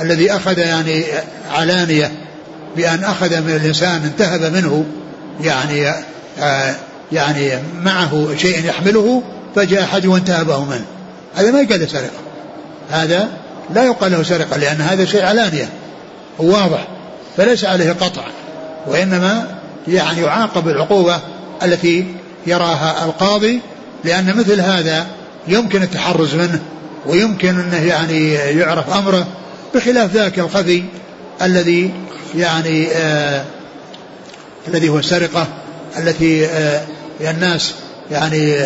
الذي أخذ يعني علانية بأن أخذ من الإنسان انتهب منه يعني آه يعني معه شيء يحمله فجاء أحد وانتهبه منه. هذا ما يقال سرقة. هذا لا يقال له سرقة لأن هذا شيء علانية وواضح فليس عليه قطع وإنما يعني يعاقب العقوبة التي يراها القاضي لأن مثل هذا يمكن التحرز منه ويمكن أنه يعني يعرف أمره بخلاف ذاك الخفي الذي يعني آه الذي هو السرقة التي الناس يعني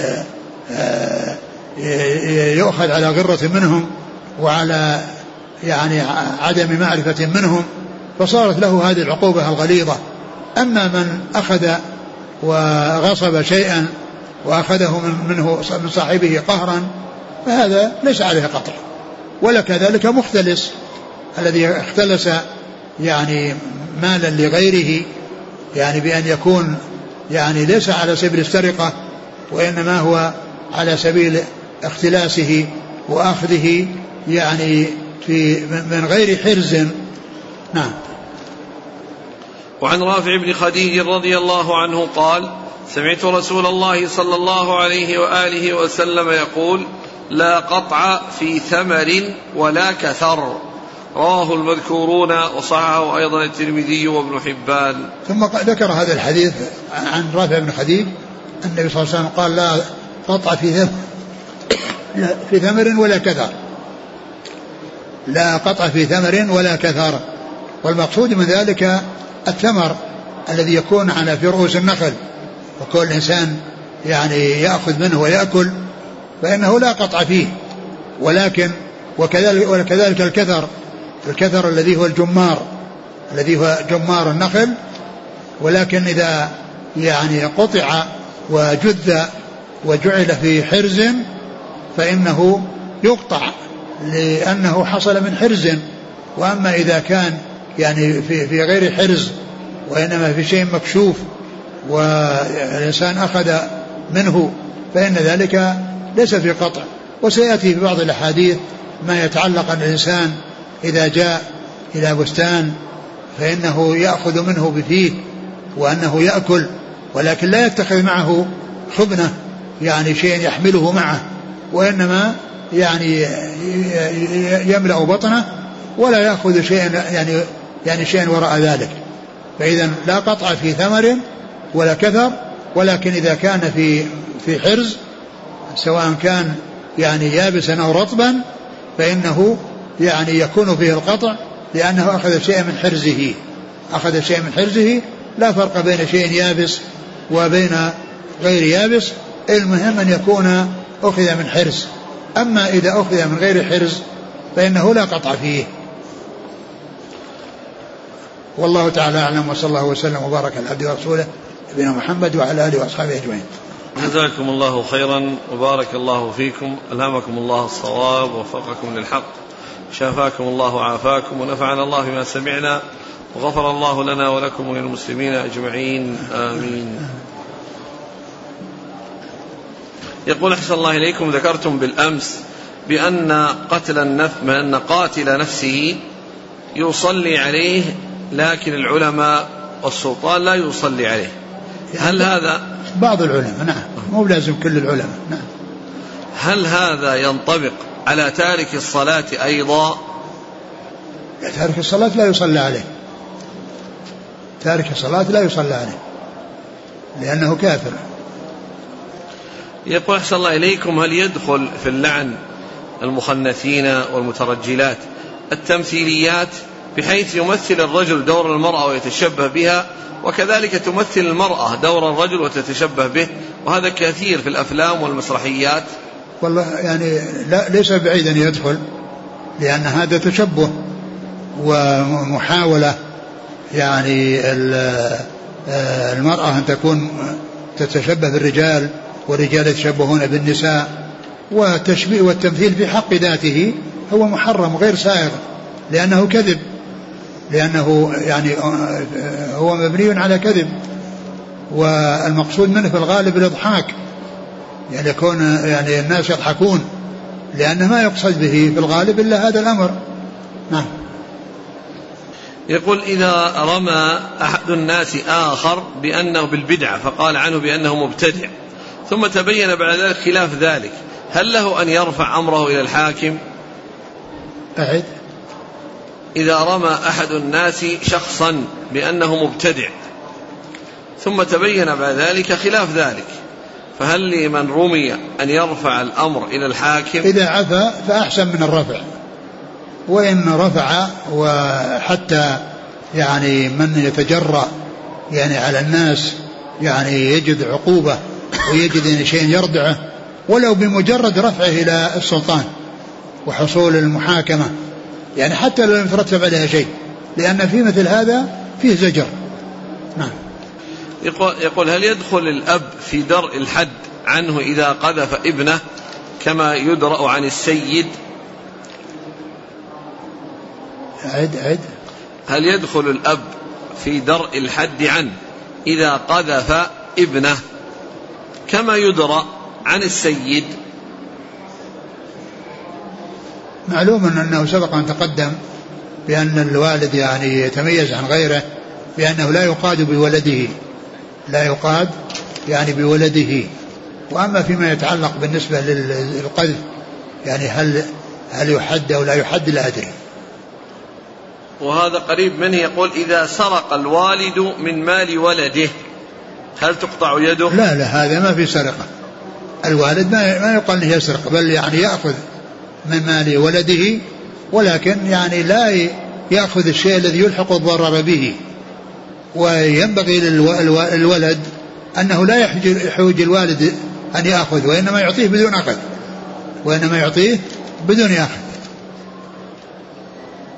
يؤخذ على غرة منهم. وعلى يعني عدم معرفة منهم فصارت له هذه العقوبة الغليظة. أما من أخذ وغصب شيئا وأخذه منه من صاحبه قهرا فهذا ليس عليه قطع. ولا كذلك مختلس الذي اختلس يعني مالا لغيره يعني بأن يكون يعني ليس على سبيل السرقة وإنما هو على سبيل اختلاسه وأخذه يعني في من غير حرز. نعم. وعن رافع بن خديج رضي الله عنه قال سمعت رسول الله صلى الله عليه وآله وسلم يقول لا قطع في ثمر ولا كثر. رواه المذكورون وصححه أيضا الترمذي وابن حبان. ثم ذكر هذا الحديث عن رافع بن خديج. النبي صلى الله عليه وسلم قال لا قطع في ثمر في ثمر ولا كثر. لا قطع في ثمر ولا كثر والمقصود من ذلك الثمر الذي يكون على في رؤوس النخل. وكل إنسان يعني يأخذ منه ويأكل فإنه لا قطع فيه. ولكن وكذلك, وكذلك الكثر. الكثر الذي هو الجمار الذي هو جمار النخل. ولكن إذا يعني قطع وجذ وجعل في حرز فإنه يقطع. لأنه حصل من حرز وأما إذا كان يعني في, في غير حرز وإنما في شيء مكشوف والإنسان أخذ منه فإن ذلك ليس في قطع. وسيأتي في بعض الأحاديث ما يتعلق أن الإنسان إذا جاء إلى بستان فإنه يأخذ منه بفيه وأنه يأكل ولكن لا يتخذ معه خبنة يعني شيء يحمله معه وإنما يعني يملأ بطنه ولا يأخذ شيئا يعني يعني شيئا وراء ذلك. فإذا لا قطع في ثمر ولا كثر ولكن إذا كان في في حرز سواء كان يعني يابسا أو رطبا فإنه يعني يكون فيه القطع لأنه أخذ شيئا من حرزه. أخذ شيئا من حرزه لا فرق بين شيء يابس وبين غير يابس. المهم أن يكون أخذ من حرز. أما إذا أخذ من غير حرز فإنه لا قطع فيه. والله تعالى أعلم وصلى الله وسلم وبارك على عبده ورسوله نبينا محمد وعلى آله وأصحابه أجمعين. جزاكم الله خيرا وبارك الله فيكم ألهمكم الله الصواب ووفقكم للحق شافاكم الله وعافاكم ونفعنا الله بما سمعنا وغفر الله لنا ولكم وللمسلمين أجمعين آمين. يقول أحسن الله إليكم ذكرتم بالأمس بأن قتل النفس بأن قاتل نفسه يصلي عليه لكن العلماء والسلطان لا يصلي عليه. هل هذا بعض العلماء نعم. مو لازم كل العلماء نعم. هل هذا ينطبق على تارك الصلاة أيضا؟ تارك الصلاة لا يصلى عليه. تارك الصلاة لا يصلى عليه لأنه كافر. يقول أحسن الله إليكم هل يدخل في اللعن المخنثين والمترجلات التمثيليات بحيث يمثل الرجل دور المرأة ويتشبه بها وكذلك تمثل المرأة دور الرجل وتتشبه به؟ وهذا كثير في الأفلام والمسرحيات. والله يعني لا ليس بعيد أن يدخل لأن هذا تشبه ومحاولة يعني المرأة أن تكون تتشبه بالرجال والرجال يتشبهون بالنساء والتشبيه والتمثيل في حق ذاته هو محرم غير سائغ لأنه كذب لأنه يعني هو مبني على كذب والمقصود منه في الغالب الإضحاك يعني يكون يعني الناس يضحكون لأنه ما يقصد به في الغالب إلا هذا الأمر. نعم. يقول إذا رمى أحد الناس آخر بأنه بالبدعة فقال عنه بأنه مبتدع. ثم تبين بعد ذلك خلاف ذلك. هل له أن يرفع أمره إلى الحاكم؟ أعد. إذا رمى أحد الناس شخصا بأنه مبتدع. ثم تبين بعد ذلك خلاف ذلك. فهل لمن رمي أن يرفع الأمر إلى الحاكم؟ إذا عفا فأحسن من الرفع. وإن رفع وحتى يعني من يتجرأ يعني على الناس يعني يجد عقوبة ويجد شيء يردعه ولو بمجرد رفعه إلى السلطان وحصول المحاكمة. يعني حتى لو لم يترتب عليها شيء. لأن في مثل هذا فيه زجر. نعم. يقول, يقول هل يدخل الأب في درء الحد عنه إذا قذف ابنه كما يدرأ عن السيد؟ عد عد. هل يدخل الأب في درء الحد عنه إذا قذف ابنه؟ كما يدرأ عن السيد. معلوم أنه سبق أن تقدم بأن الوالد يعني يتميز عن غيره بأنه لا يقاد بولده. لا يقاد يعني بولده. وأما فيما يتعلق بالنسبة للقذف يعني هل هل يحد أو لا يحد لا أدري. وهذا قريب منه يقول إذا سرق الوالد من مال ولده هل تقطع يده؟ لا لا هذا ما في سرقة. الوالد ما ما يقال انه يسرق بل يعني يأخذ من مال ولده ولكن يعني لا يأخذ الشيء الذي يلحق الضرر به. وينبغي للولد أنه لا يحوج الوالد أن يأخذ وإنما يعطيه بدون أخذ وإنما يعطيه بدون أخذ.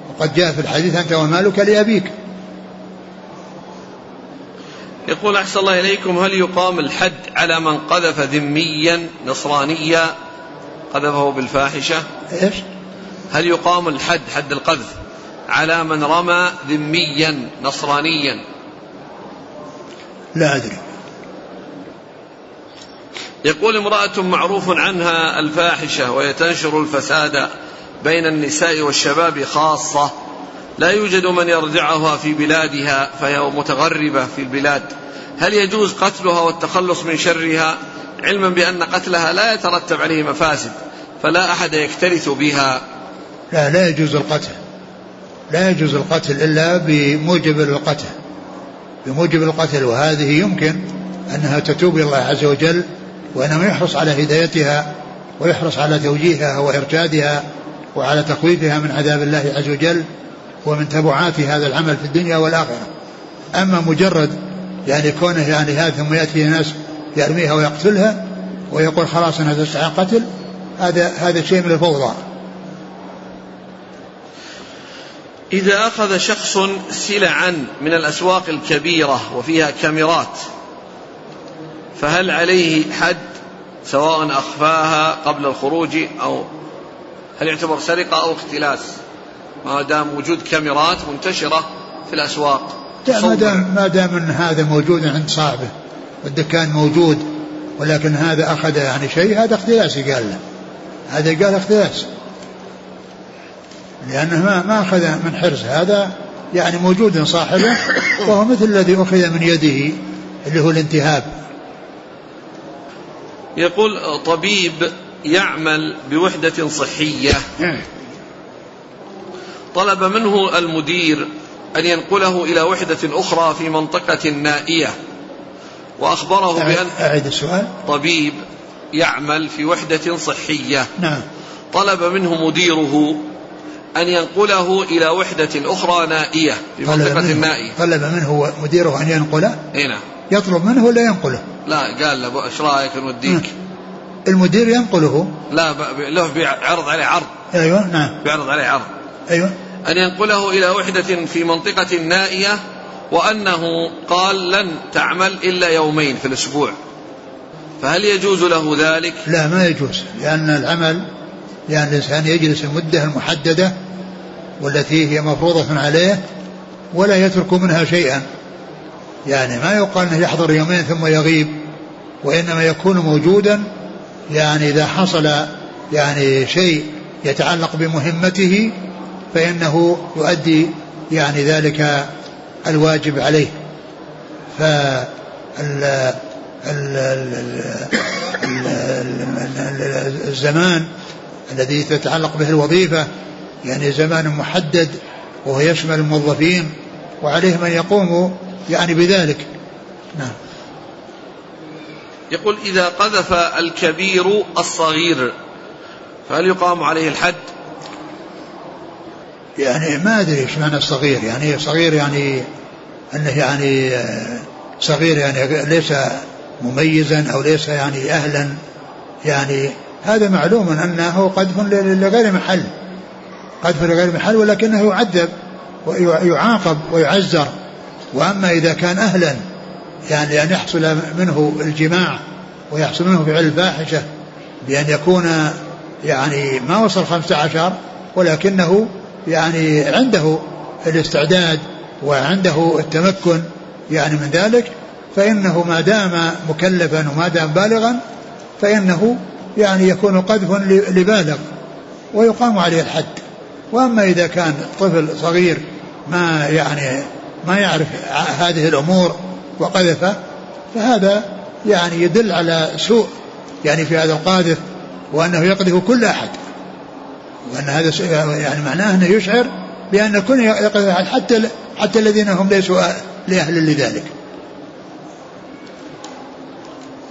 وقد جاء في الحديث أنت ومالك لأبيك. يقول أحسن الله إليكم هل يقام الحد على من قذف ذميا نصرانيا؟ قذفه بالفاحشة. إيش؟ هل يقام الحد حد القذف على من رمى ذميا نصرانيا؟ لا أدري. يقول امرأة معروف عنها الفاحشة وهي تنشر الفساد بين النساء والشباب خاصة. لا يوجد من يرجعها في بلادها فهي متغربة في البلاد. هل يجوز قتلها والتخلص من شرها علما بأن قتلها لا يترتب عليه مفاسد فلا أحد يكترث بها؟ لا لا يجوز القتل. لا يجوز القتل إلا بموجب القتل. بموجب القتل وهذه يمكن أنها تتوب إلى الله عز وجل وإنما يحرص على هدايتها ويحرص على توجيهها وإرشادها وعلى تخويفها من عذاب الله عز وجل. ومن تبعات هذا العمل في الدنيا والآخرة. أما مجرد يعني كونه يعني هذا ثم يأتي ناس يرميها ويقتلها ويقول خلاص أنا تسعى قتل هذا هذا شيء من الفوضى. إذا أخذ شخص سلعا من الأسواق الكبيرة وفيها كاميرات فهل عليه حد سواء أخفاها قبل الخروج أو هل يعتبر سرقة أو اختلاس؟ ما دام وجود كاميرات منتشرة في الأسواق. ما دام ما دام إن هذا موجود عند صاحبه والدكان موجود ولكن هذا أخذ يعني شيء هذا اختلاس قال له. هذا قال اختلاس. لأنه ما ما أخذ من حرز هذا يعني موجود صاحبه وهو مثل الذي أخذ من يده اللي هو الانتهاب. يقول طبيب يعمل بوحدة صحية. طلب منه المدير أن ينقله إلى وحدة أخرى في منطقة نائية. وأخبره بأن أعد السؤال. طبيب يعمل في وحدة صحية. نعم. طلب منه مديره أن ينقله إلى وحدة أخرى نائية في منطقة منه نائية طلب منه مديره أن ينقله؟ اي نعم. يطلب منه ولا ينقله؟ لا قال له إيش رأيك نوديك؟ المدير ينقله؟ لا له بيعرض عليه عرض. أيوه نعم. بيعرض عليه عرض. أيوه. أن ينقله إلى وحدة في منطقة نائية وأنه قال لن تعمل إلا يومين في الأسبوع. فهل يجوز له ذلك؟ لا ما يجوز لأن العمل لأن الإنسان يجلس المدة المحددة والتي هي مفروضة عليه ولا يترك منها شيئا. يعني ما يقال أنه يحضر يومين ثم يغيب وإنما يكون موجودا يعني إذا حصل يعني شيء يتعلق بمهمته فإنه يؤدي يعني ذلك الواجب عليه. ف الزمان الذي تتعلق به الوظيفة يعني زمان محدد وهو يشمل الموظفين وعليه من يقوم يعني بذلك. نعم. يقول إذا قذف الكبير الصغير فهل يقام عليه الحد؟ يعني ما أدري إيش معنى الصغير يعني صغير يعني أنه يعني صغير يعني ليس مميزا أو ليس يعني أهلا يعني هذا معلوم أنه قذف لغير محل قذف لغير محل ولكنه يعذب ويعاقب ويعزر. وأما إذا كان أهلا يعني أن يحصل منه الجماع ويحصل منه فعل الفاحشة بأن يكون يعني ما وصل خمسة عشر ولكنه يعني عنده الاستعداد وعنده التمكن يعني من ذلك فإنه ما دام مكلفا وما دام بالغا فإنه يعني يكون قذف لبالغ ويقام عليه الحد. وأما إذا كان طفل صغير ما يعني ما يعرف هذه الأمور وقذف فهذا يعني يدل على سوء يعني في هذا القاذف وأنه يقذف كل أحد. وأن هذا يعني معناه أنه يشعر بأن الكل يقذف حتى حتى الذين هم ليسوا لأهل لذلك.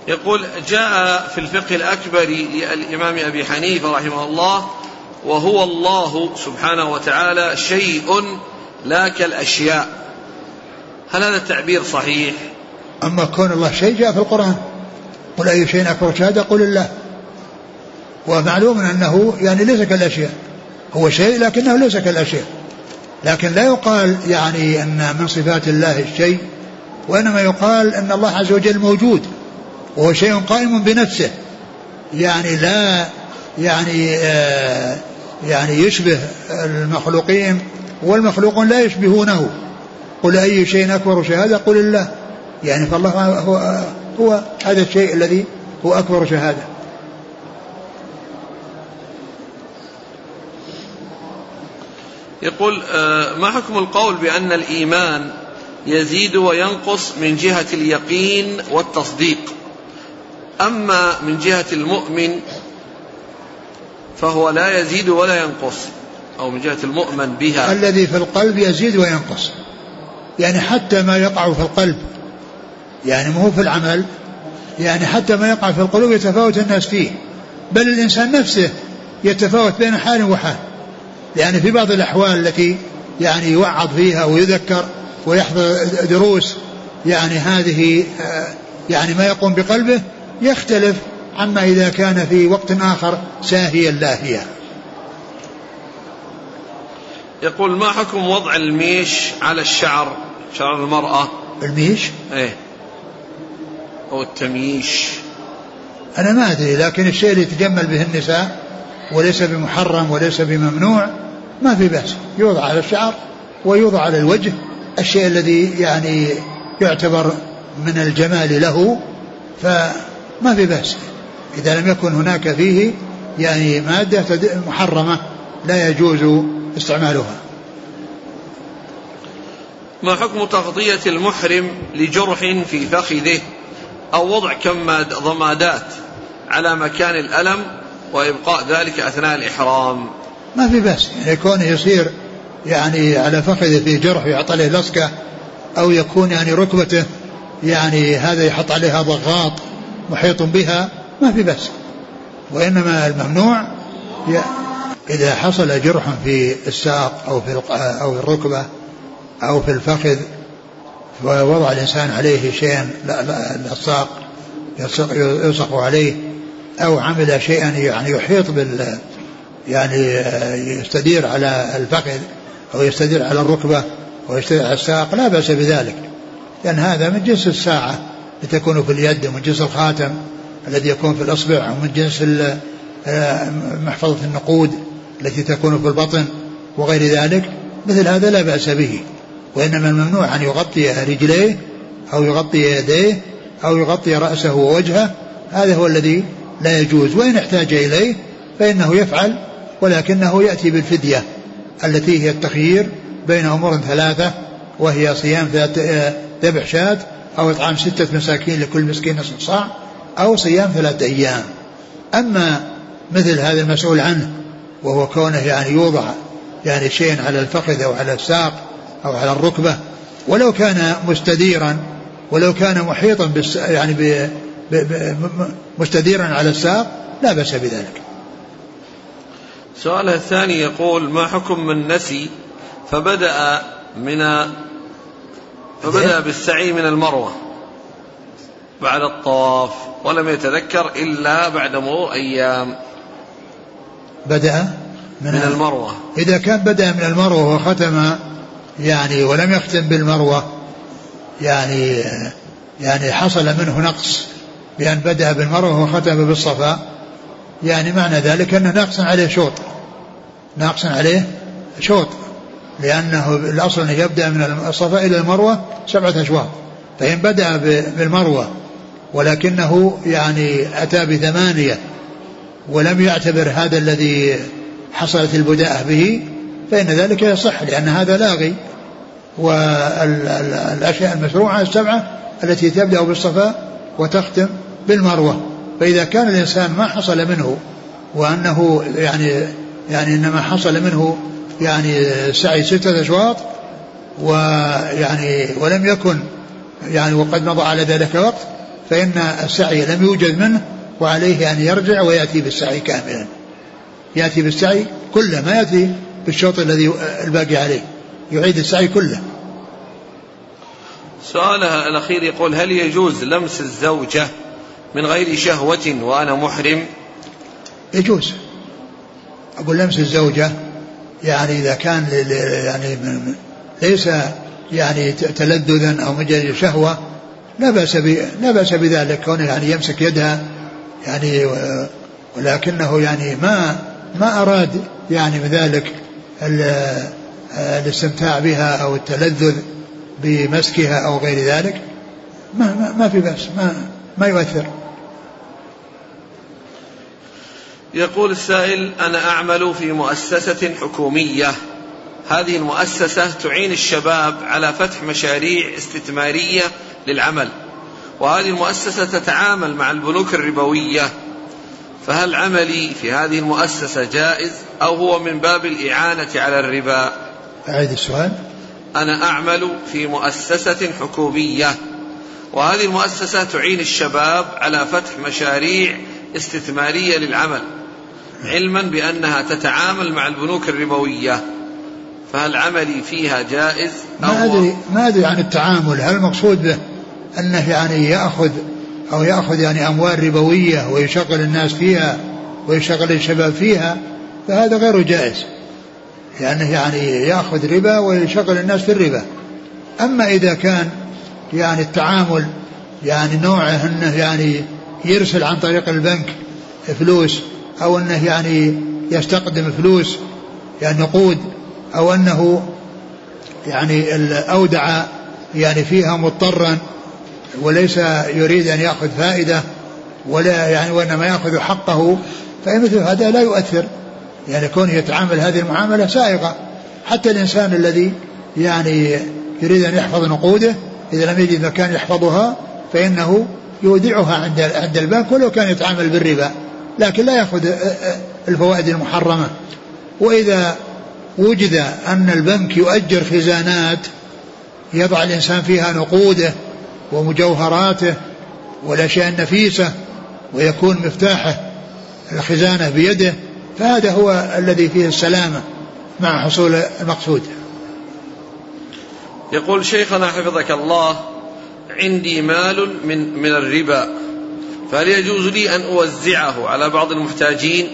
يقول جاء في الفقه الأكبر للإمام أبي حنيفة رحمه الله وهو الله سبحانه وتعالى شيء لا كالأشياء. هل هذا التعبير صحيح؟ أما كون الله شيء جاء في القرآن. قل أي شيء أكبر شهادة؟ قل الله. ومعلوم أنه يعني ليس كالأشياء هو شيء لكنه ليس كالأشياء لكن لا يقال يعني أن من صفات الله الشيء وإنما يقال أن الله عز وجل موجود وهو شيء قائم بنفسه. يعني لا يعني آه يعني يشبه المخلوقين والمخلوقون لا يشبهونه. قل أي شيء أكبر شهادة قل الله. يعني فالله هو, هو هذا الشيء الذي هو أكبر شهادة يقول آه، ما حكم القول بأن الإيمان يزيد وينقص من جهة اليقين والتصديق؟ أما من جهة المؤمن فهو لا يزيد ولا ينقص أو من جهة المؤمن بها. الذي في القلب يزيد وينقص. يعني حتى ما يقع في القلب. يعني مو في العمل. يعني حتى ما يقع في القلوب يتفاوت الناس فيه. بل الإنسان نفسه يتفاوت بين حال وحال. يعني في بعض الأحوال التي يعني يوعظ فيها ويذكر ويحضر دروس يعني هذه آه، يعني ما يقوم بقلبه يختلف عما إذا كان في وقت آخر ساهيا لاهيا. يقول ما حكم وضع الميش على الشعر؟ شعر المرأة. الميش؟ إيه. أو التمييش. أنا ما أدري لكن الشيء اللي يتجمل به النساء وليس بمحرم وليس بممنوع ما في بأس. يوضع على الشعر ويوضع على الوجه. الشيء الذي يعني يعتبر من الجمال له فما في بأس. إذا لم يكن هناك فيه يعني مادة محرمة لا يجوز استعمالها. ما حكم تغطية المحرم لجرح في فخذه؟ أو وضع كم ضمادات على مكان الألم؟ وإبقاء ذلك أثناء الإحرام. ما في بأس. يعني كونه يصير يعني على فخذه في جرح يعطى عليه لصقة أو يكون يعني ركبته يعني هذا يحط عليها ضغاط محيط بها ما في بأس. وإنما الممنوع إذا حصل جرح في الساق أو في أو في الركبة أو في الفخذ ووضع الإنسان عليه شيئا لصاق يلصق عليه أو عمل شيئا يعني يحيط بال يعني يستدير على الفخذ أو يستدير على الركبة أو يستدير على الساق لا بأس بذلك. لأن هذا من جنس الساعة لتكون في اليد ومن جنس الخاتم الذي يكون في الإصبع ومن جنس محفظة النقود التي تكون في البطن وغير ذلك. مثل هذا لا بأس به. وإنما الممنوع أن يغطي رجليه أو يغطي يديه أو يغطي رأسه ووجهه. هذا هو الذي لا يجوز. وإن احتاج إليه فإنه يفعل ولكنه يأتي بالفدية التي هي التخيير بين أمور ثلاثة وهي صيام ذبح شاة أو إطعام ستة مساكين لكل مسكين نصف صاع أو صيام ثلاثة أيام. أما مثل هذا المسؤول عنه وهو كونه يعني يوضع يعني شيء على الفخذ أو على الساق أو على الركبة ولو كان مستديرا ولو كان محيطا يعني مستديرا على الساق لا بأس بذلك. السؤال الثاني يقول ما حكم من نسي فبدأ من فبدأ بالسعي من المروة بعد الطواف ولم يتذكر إلا بعد مرور أيام. بدأ من, من المروة. إذا كان بدأ من المروة وختم يعني ولم يختم بالمروة يعني يعني حصل منه نقص. بأن بدأ بالمروة وختم بالصفا. يعني معنى ذلك أنه ناقص عليه شوط. ناقص عليه شوط. لأنه الأصل أنه يبدأ من الصفا إلى المروة سبعة أشواط. فإن بدأ بالمروة ولكنه يعني أتى بثمانية ولم يعتبر هذا الذي حصلت البداءة به فإن ذلك يصح لأن هذا لاغي. والأشياء المشروعة السبعة التي تبدأ بالصفا وتختم بالمروة. فإذا كان الإنسان ما حصل منه وأنه يعني يعني إنما حصل منه يعني سعي ستة أشواط ويعني ولم يكن يعني وقد مضى على ذلك وقت فإن السعي لم يوجد منه وعليه أن يرجع ويأتي بالسعي كاملا. يأتي بالسعي كله ما يأتي بالشوط الذي الباقي عليه. يعيد السعي كله. سؤالها الأخير يقول هل يجوز لمس الزوجة من غير شهوة وأنا محرم. يجوز. أقول لمس الزوجة يعني إذا كان يعني ليس يعني تلذذا أو مجرد شهوة لا بأس لا بأس بذلك كونه يعني يمسك يدها يعني ولكنه يعني ما ما أراد يعني بذلك الاستمتاع بها أو التلذذ بمسكها أو غير ذلك ما, ما, ما في بأس ما, ما يؤثر. يقول السائل أنا أعمل في مؤسسة حكومية. هذه المؤسسة تعين الشباب على فتح مشاريع استثمارية للعمل. وهذه المؤسسة تتعامل مع البنوك الربوية. فهل عملي في هذه المؤسسة جائز أو هو من باب الإعانة على الربا؟ أعيد السؤال. أنا أعمل في مؤسسة حكومية. وهذه المؤسسة تعين الشباب على فتح مشاريع استثمارية للعمل. علما بأنها تتعامل مع البنوك الربوية. فهل عملي فيها جائز أو ما أدري ما أدري عن التعامل. هل المقصود به أنه يعني يأخذ أو يأخذ يعني أموال ربوية ويشغل الناس فيها ويشغل الشباب فيها؟ فهذا غير جائز. لأنه يعني يأخذ ربا ويشغل الناس في الربا. أما إذا كان يعني التعامل يعني نوعه أنه يعني يرسل عن طريق البنك فلوس أو أنه يعني يستقدم فلوس يعني نقود أو أنه يعني أودع يعني فيها مضطرا وليس يريد أن يأخذ فائدة ولا يعني وإنما يأخذ حقه فمثل هذا لا يؤثر. يعني كونه يتعامل هذه المعاملة سائغة. حتى الإنسان الذي يعني يريد أن يحفظ نقوده إذا لم يجد مكان يحفظها فإنه يودعها عند عند البنك ولو كان يتعامل بالربا. لكن لا يأخذ الفوائد المحرمة. وإذا وجد أن البنك يؤجر خزانات يضع الإنسان فيها نقوده ومجوهراته والأشياء النفيسة ويكون مفتاحه الخزانة بيده فهذا هو الذي فيه السلامة مع حصول المقصود. يقول شيخنا حفظك الله عندي مال من من الربا. فهل يجوز لي أن أوزعه على بعض المحتاجين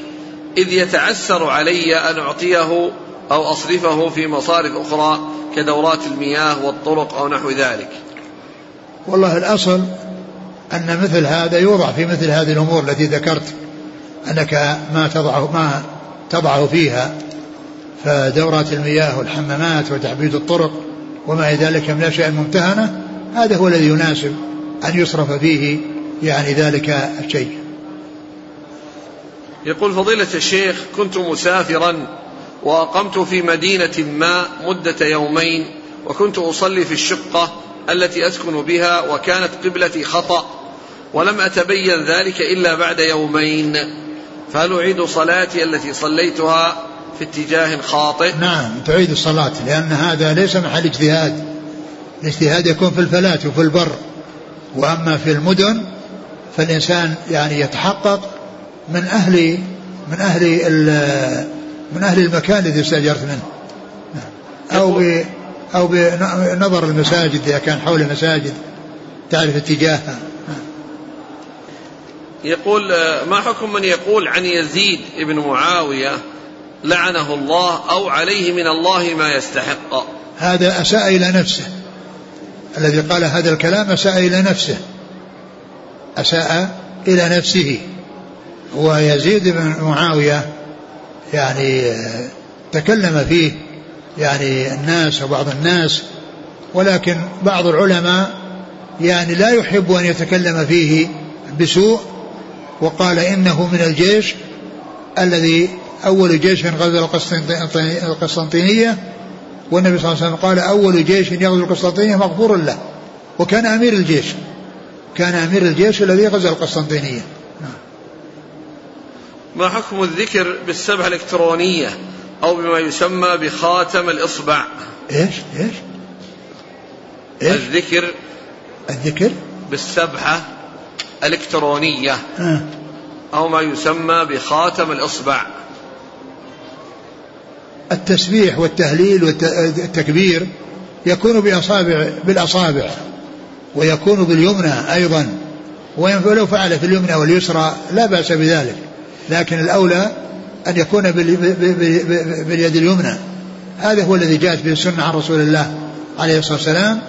إذ يتعسر علي أن أعطيه أو أصرفه في مصارف أخرى كدورات المياه والطرق أو نحو ذلك. والله الأصل أن مثل هذا يوضع في مثل هذه الأمور التي ذكرت أنك ما تضعه ما تضعه فيها فدورات المياه والحمامات وتعبيد الطرق وما إلى ذلك من الأشياء الممتهنة هذا هو الذي يناسب أن يصرف فيه يعني ذلك الشيء. يقول فضيلة الشيخ كنت مسافرا وأقمت في مدينة ما مدة يومين وكنت أصلي في الشقة التي أسكن بها وكانت قبلتي خطأ ولم أتبين ذلك إلا بعد يومين. فهل أعيد صلاتي التي صليتها في اتجاه خاطئ؟ نعم تعيد الصلاة لأن هذا ليس محل اجتهاد. الاجتهاد يكون في الفلاة وفي البر وأما في المدن فالإنسان يعني يتحقق من أهل من أهل من أهل المكان الذي استأجرت منه. أو ب أو بنظر المساجد إذا كان حول المساجد تعرف اتجاهها. يقول ما حكم من يقول عن يزيد بن معاوية لعنه الله أو عليه من الله ما يستحق؟ هذا أساء إلى نفسه. الذي قال هذا الكلام أساء إلى نفسه. أساء إلى نفسه. ويزيد بن معاوية يعني آه، تكلم فيه يعني الناس وبعض الناس ولكن بعض العلماء يعني لا يحب أن يتكلم فيه بسوء وقال إنه من الجيش الذي أول جيش غزا القسطنطينية والنبي صلى الله عليه وسلم قال أول جيش يغزو القسطنطينية مغفور له وكان أمير الجيش. كان أمير الجيش الذي غزا القسطنطينية. ما حكم الذكر بالسبعة الإلكترونية أو بما يسمى بخاتم الإصبع؟ إيش؟ إيش, إيش؟ الذكر الذكر؟ بالسبحة الإلكترونية آه. أو ما يسمى بخاتم الإصبع. التسبيح والتهليل والتكبير يكون بأصابع بالأصابع. ويكون باليمنى أيضا ولو فعل في اليمنى واليسرى لا بأس بذلك. لكن الأولى أن يكون باليد اليمنى. هذا هو الذي جاءت به السنة عن رسول الله عليه الصلاة والسلام.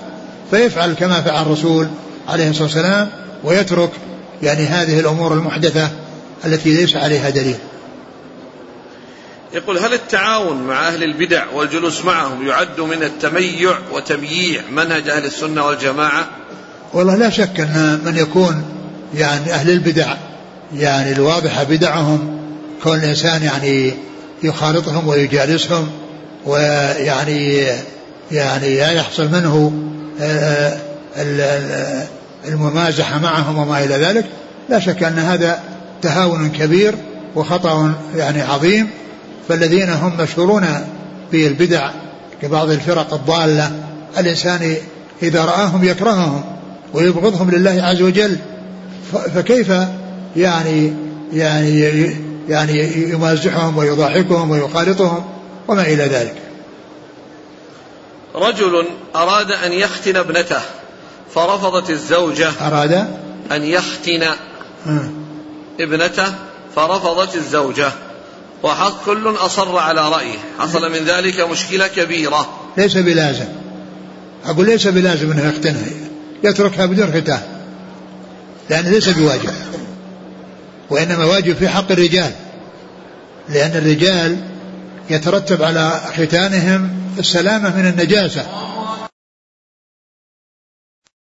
فيفعل كما فعل الرسول عليه الصلاة والسلام ويترك يعني هذه الأمور المحدثة التي ليس عليها دليل. يقول هل التعاون مع أهل البدع والجلوس معهم يعد من التميع وتمييع منهج أهل السنة والجماعة؟ والله لا شك أن من يكون يعني أهل البدع يعني الواضحة بدعهم كون الإنسان يعني يخالطهم ويجالسهم ويعني يعني لا يحصل منه آه، الممازحة معهم وما إلى ذلك لا شك أن هذا تهاون كبير وخطأ يعني عظيم. فالذين هم مشهورون بالبدع كبعض الفرق الضالة الإنسان إذا رآهم يكرههم. ويبغضهم لله عز وجل. فكيف يعني يعني يعني يمازحهم ويضاحكهم ويخالطهم وما إلى ذلك؟ رجل أراد أن يختن ابنته فرفضت الزوجة أراد؟ أن يختن ابنته فرفضت الزوجة. وحق كل أصر على رأيه. حصل من ذلك مشكلة كبيرة. ليس بلازم. أقول ليس بلازم أنه يختنها. يتركها بدون ختان لأنه ليس بواجب. وإنما واجب في حق الرجال. لأن الرجال يترتب على ختانهم السلامة من النجاسة.